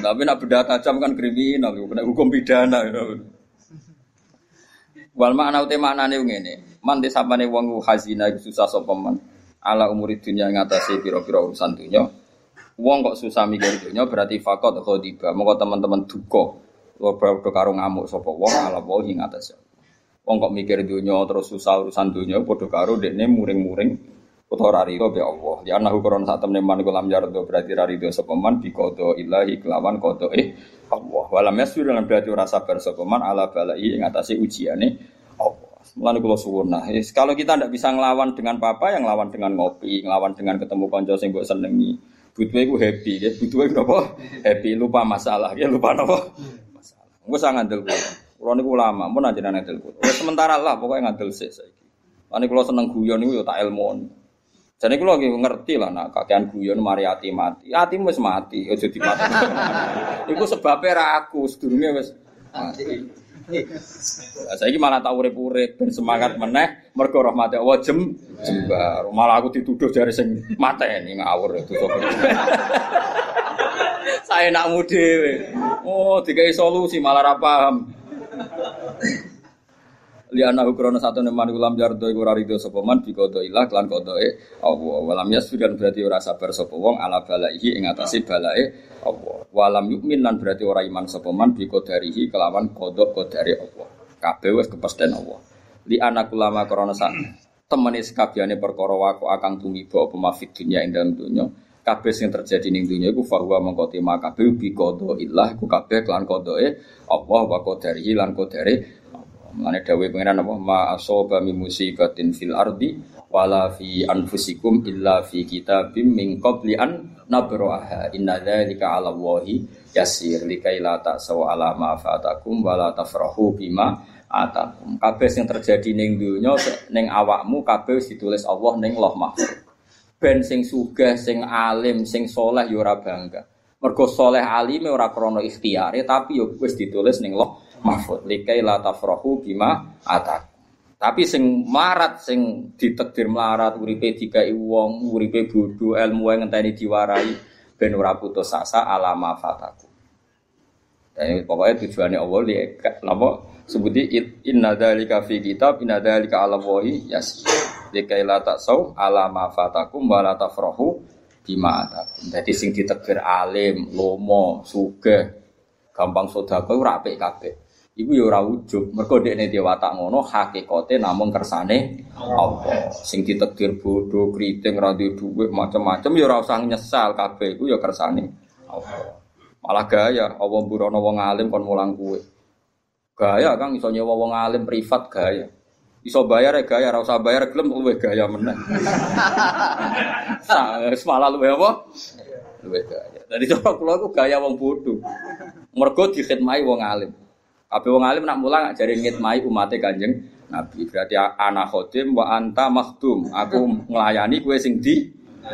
S1: Tapi nak beda tajam kan kriminal, kena hukum pidana. Wal makna uti maknane ngene. Man desapane wong hazina susah sapa man. Ala umuri dunya ngatasi pira-pira urusan dunya. Wong kok susah mikir dunya berarti fakot khodiba. Monggo teman-teman duka. Padha karo ngamuk sapa wong ala wae ing atas. Wong kok mikir dunya terus susah urusan dunya padha karo dekne muring-muring utawa rarido be Allah. Ya anahu koron sak temne man kulam jardo berarti rarido sapa man bi qada ilahi kelawan qada eh Allah. Walam yasir dengan berarti ora sabar ala balai ing atase ujiane Allah. Mulane kula suwun nah, kalau kita tidak bisa ngelawan dengan papa yang ngelawan dengan ngopi, ngelawan dengan ketemu kanca sing mbok senengi. Butuhe iku happy, ya. Butuhe napa? Happy, lupa masalah, ya lupa napa? Masalah. Engko sak ngandel kula. Kula niku ulama, mun aja ngandel kula. sementara lah pokoknya ngandel sik saiki. Lan kula seneng guyon niku ya tak ilmu. Jadi kalau lagi ngerti lah, nak kakean guyon mari hati mati, hati wes mati, ojo mati. Iku sebabnya ra aku, sedurunge wes mati. Nah, saya malah tak urip-urip ben semangat meneh mergo rahmate Allah jem jembar. Malah aku dituduh dari sing mateni ngawur itu. saya nak mude. Oh, dikai solusi malah ra paham li ana ukrono satu neman ulam jardo iku ora rido sapa man bi kodo ilah lan kodoe Allah. Walam yasfiran berarti ora sabar sapa wong ala balaihi ing atase balae Allah. Walam yukmin lan berarti ora iman sapa man bi kodarihi kelawan kodok kodare Allah. Kabeh wis kepesten Allah. Li ana ulama krana sak temene sekabiane perkara waku akang tumiba apa mafid dunya ing dalem dunya kabeh sing terjadi ning dunya iku fahuwa mengko tema kabeh bi kodo ilah iku kabeh kodoe Allah wa kodarihi lan kodare Mengenai dawe pengiran apa ma asoba mi musibatin fil ardi wala fi anfusikum illa fi kitabim min qabli an nabraha inna dzalika 'ala Allahi yasir likai la ta'saw ala ma fatakum wala tafrahu bima atakum. Kabeh sing terjadi ning donya ning awakmu kabeh ditulis Allah ning Loh Mahfuz. Ben sing sugih, sing alim, sing soleh ya ora bangga. Mergo soleh alime ora krana ikhtiyare tapi ya wis ditulis ning Loh mahfud. Likai la tafrahu bima atak. Tapi sing marat sing ditekdir melarat uripe dikai wong uripe bodho ilmu yang ngenteni diwarai ben ora putus asa alama fataku. Dan pokoknya tujuannya Allah di napa? Sebuti inna dzalika fi kitab inna dzalika ala wahi yas likai la taksau alama fatakum wa la tafrahu bima atakum jadi sing ditekdir alim lomo sugih gampang sedekah ora apik kabeh Iku ya ora ujug, mergo dekne dhewe watak ngono hakikate namung kersane Allah. Sing ditegir bodoh, kriting, ra duwe dhuwit, macam-macam ya ora usah nyesal kabeh iku ya kersane Allah. Malah gaya Allah burono wong alim kon mulang kuwe. Gaya Kang iso nyewa wong alim privat gaya. Iso bayar ya gaya, ora usah bayar gelem luwe gaya meneh. Malah luwe apa? Luwe gaya. Dadi coba kula gaya wong bodoh. Mergo dikhidmati wong alim. Kabeh wong alim nak mulang ngajari ngitmai umate Kanjeng Nabi. Berarti ana khodim wa anta makhdum. Aku nglayani kowe sing di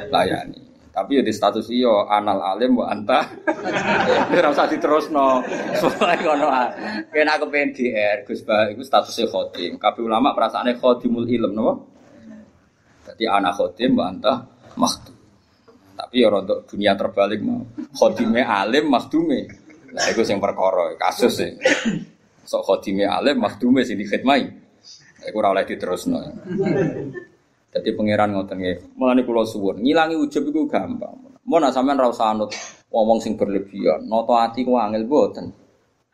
S1: layani. Tapi ya di status iyo anal alim wa anta. Ora usah diterusno. Soale ngono Kena aku pengen GR Gus Ba iku statusnya khotim. Kabeh ulama perasaane khotimul ilm napa? Jadi anak khotim wa anta maktum. Tapi ya untuk dunia terbalik mau. Khotime alim maktume. Nah itu yang perkara kasus sih. Sok khotime alim maktume sing dikhidmai. Iku ora oleh diterusno. Jadi pangeran ngoten nggih. Mulane kula suwun, ngilangi ujub iku gampang. Mau nak sampean ra usah anut ngomong sing berlebihan. Noto ati ku angel boten.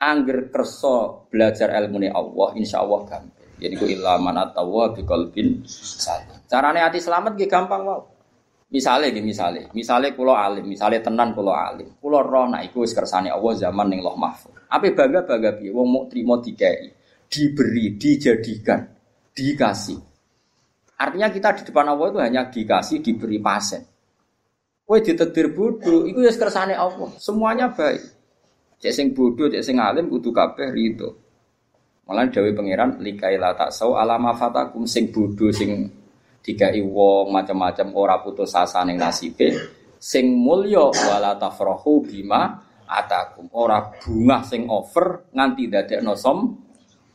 S1: Angger kersa belajar ilmu Allah, insya Allah gampang. Jadi ku ilaman atawa bi qalbin salim. Carane ati selamat nggih gampang wae. Misalnya gini misalnya, misalnya kulo alim, misalnya tenan kulo alim, kulo roh nak iku kersane Allah zaman ning loh mahfud. Apa bangga bangga piye? Wong mau terima dikai, diberi, dijadikan, dikasih. Artinya kita di depan Allah itu hanya dikasih, diberi pasen. Kue ditetir bodoh, itu ya kersane Allah. Semuanya baik. Cek sing bodoh, cek sing alim, kudu kabeh rito. Malah Dewi Pangeran likaila tak sau alama fatakum sing bodoh sing dikai wong macam-macam ora putus asa ning nasibe sing mulya wala tafrahu bima atakum ora bunga sing over nganti dadekno som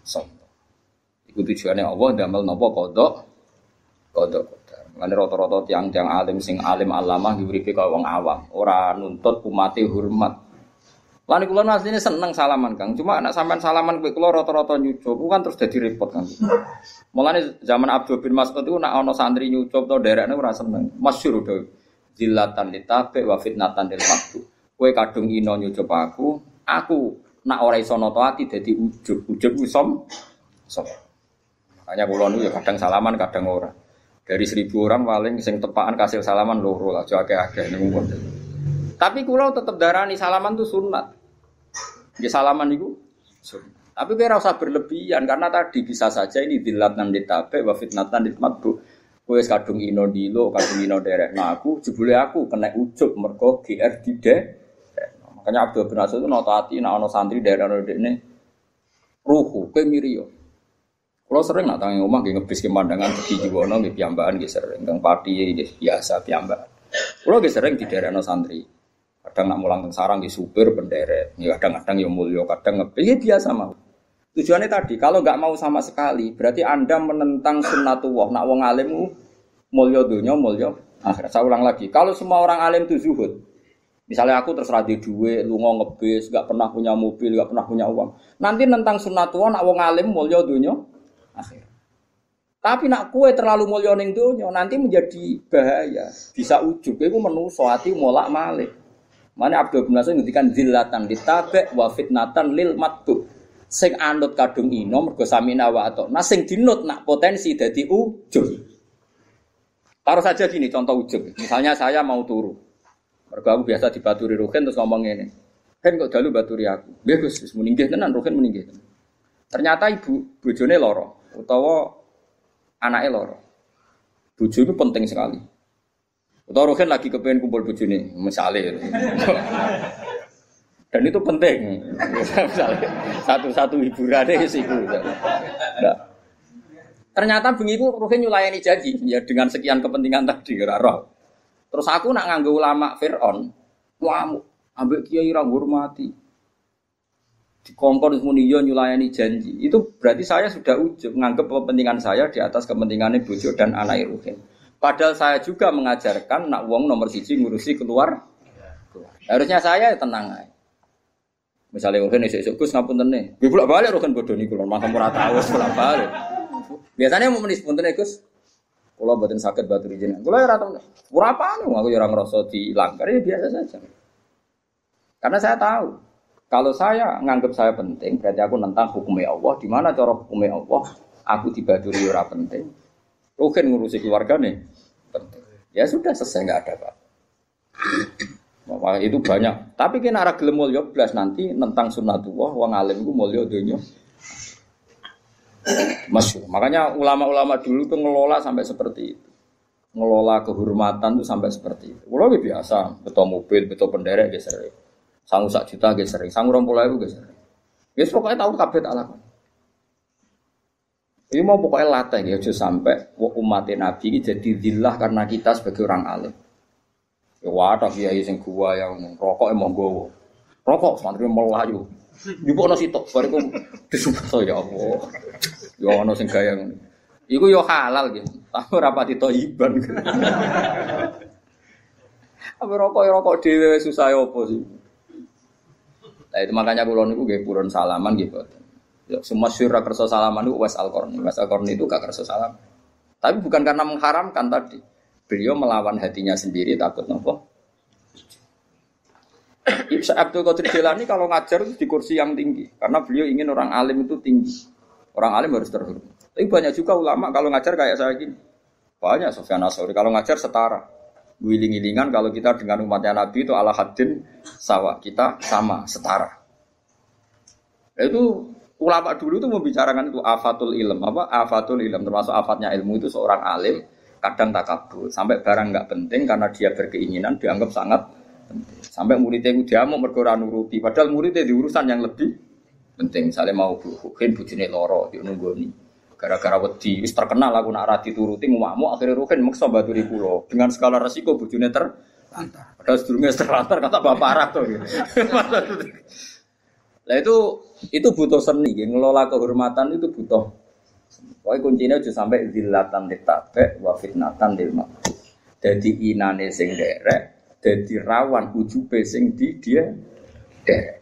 S1: som iku tujuane Allah damel napa kodok kodok kodok. Mulane rata-rata tiang-tiang alim sing alim alamah diuripe kaya wong awam, ora nuntut umate hormat. Lan kula asline seneng salaman Kang. Cuma anak sampean salaman kowe kula rata-rata nyucup kan terus dadi repot Kang. Mulane zaman Abdul bin Mas'ud itu nak ana santri nyucup to derekne ora seneng. Masyhur to. Zillatan litabe wa fitnatan lil maktu. Kowe kadung ino nyucup aku, aku nak ora iso nata ati dadi ujub. Ujub ku som. Makanya kula nu ya kadang salaman kadang ora. Dari seribu orang paling sing tepaan kasih salaman loro lah, agak nih Tapi kulo tetap darani salaman tuh sunat. Ya salaman itu sunat. Tapi kira usah berlebihan karena tadi bisa saja ini dilatan ditabe wa fitnatan ditmatbu. Kue kadung ino dilo, kadung ino derek. Nah aku jebule aku kena ujuk mergo GR de. Makanya Abdul bin Asad itu notati, nah ono santri daerah ini ruhu, kue mirio. Kalau sering nak tangi rumah, nggih ngebis pemandangan di Jiwono nggih piyambakan nggih sering, teng pati biasa piyambakan. Kalau nggih sering di daerah santri. Kadang nak mulang sarang di supir benderet, ya kadang-kadang ya mulio, kadang ngebis ya biasa mau. Tujuannya tadi, kalau nggak mau sama sekali, berarti anda menentang sunnatullah. Nak wong alimmu mulio dunia, mulio akhirat. Saya ulang lagi, kalau semua orang alim itu zuhud, Misalnya aku terserah di duit, lu ngomong ngebis, gak pernah punya mobil, gak pernah punya uang. Nanti tentang sunnatullah, nak wong alim mulio dunia, akhir. Tapi nak kue terlalu mulia ning donya nanti menjadi bahaya. Bisa ujub iku menuso ati molak malik. Mana Abdul bin Nasir ngendikan zillatan ditabek wa fitnatan lil matbu. Sing anut kadung ino mergo samina wa ato. Nah sing dinut nak potensi dadi ujub. Taruh saja gini contoh ujub. Misalnya saya mau turu. Mergo aku biasa dibaturi Ruhin terus ngomong ini. Kan kok dalu baturi aku. Bagus, meninggi tenan Ruhin meninggi. Ternyata ibu bojone loro utawa anaknya loro. Bojo itu penting sekali. Utawa Rohin lagi kepengen kumpul bojone, misalnya. Dan itu penting. satu-satu hiburannya sih nah. Ternyata bengi itu Rohin nyulayani janji ya dengan sekian kepentingan tadi roh. Terus aku nak nganggo ulama Fir'aun, ngamuk, ambek kiai ra hormati dikongkon semuniyo nyulayani janji. Itu berarti saya sudah ujub menganggap kepentingan saya di atas kepentingan bojo dan anak Ruhin. Padahal saya juga mengajarkan nak wong nomor siji ngurusi keluar. Harusnya saya tenang aja. Misalnya Ruhin esok-esok Gus ngapun tene. Gue bolak balik Ruhin bodoh nih kulon makam murah tahu bolak balik. Biasanya mau menis pun Gus. Kalau batin sakit batu izin, kalau ya rata berapa nih? Aku jarang rasa dilanggar ya biasa saja. Karena saya tahu kalau saya nganggap saya penting, berarti aku nentang hukumnya Allah. Di mana cara hukumnya Allah? Aku dibaduri ora penting. Rukin ngurusi keluarga nih, penting. Ya sudah selesai nggak ada apa. Wah, itu banyak. Tapi kena arah gelem mulya blas nanti nentang sunnatullah wong alim ku mulya donya. Masyur. Makanya ulama-ulama dulu tuh ngelola sampai seperti itu. Ngelola kehormatan tuh sampai seperti itu. Kalau biasa, betul mobil, betul penderek, geser. Sangu sak juta gak sering, sangu rong puluh ribu gak sering. Ya pokoknya tahu kabeh tak lakukan. Ini mau pokoknya latih ya, sampai umat Nabi jadi dillah karena kita sebagai orang alim. Ya wadah kiai sing gua yang rokok emang gowo. Rokok santri melayu. Ibu ono sitok bariku disumpah ya Allah. Ya ono sing gaya ngono. Iku yo halal gitu. Tapi ora pati thayyiban. Apa rokok ya rokok dhewe susah ya apa sih? Nah itu makanya kula niku nggih purun salaman gitu. Ya semua syura kerso salaman itu was al Was al itu gak kerso salam. Tapi bukan karena mengharamkan tadi. Beliau melawan hatinya sendiri takut nopo Abdul Qadir Jilani kalau ngajar itu di kursi yang tinggi karena beliau ingin orang alim itu tinggi. Orang alim harus terhormat. Tapi banyak juga ulama kalau ngajar kayak saya gini. Banyak Sofyan Asori kalau ngajar setara. Wiling-wilingan kalau kita dengan umatnya Nabi itu ala hadin sawa. Kita sama, setara. Itu ulama dulu itu membicarakan itu afatul ilm. Apa? Afatul ilm. Termasuk afatnya ilmu itu seorang alim kadang takabur. Sampai barang nggak penting karena dia berkeinginan dianggap sangat Sampai muridnya itu diamuk mergo nuruti, padahal muridnya di urusan yang lebih penting. Misalnya mau bukin bujine loro, di nih. Gara-gara wedi, wis terkenal aku nak rati turuti ngomong akhirnya rukin maksa baturi pulau dengan skala resiko bujune ter. Padahal sedurungnya terlantar kata bapak arah tuh. Nah itu itu butuh seni, ngelola kehormatan itu butuh. Pokoknya kuncinya aja sampai zilatan ditabe wa fitnatan dilma. Jadi inane sing derek, jadi rawan ujube sing di dia derek.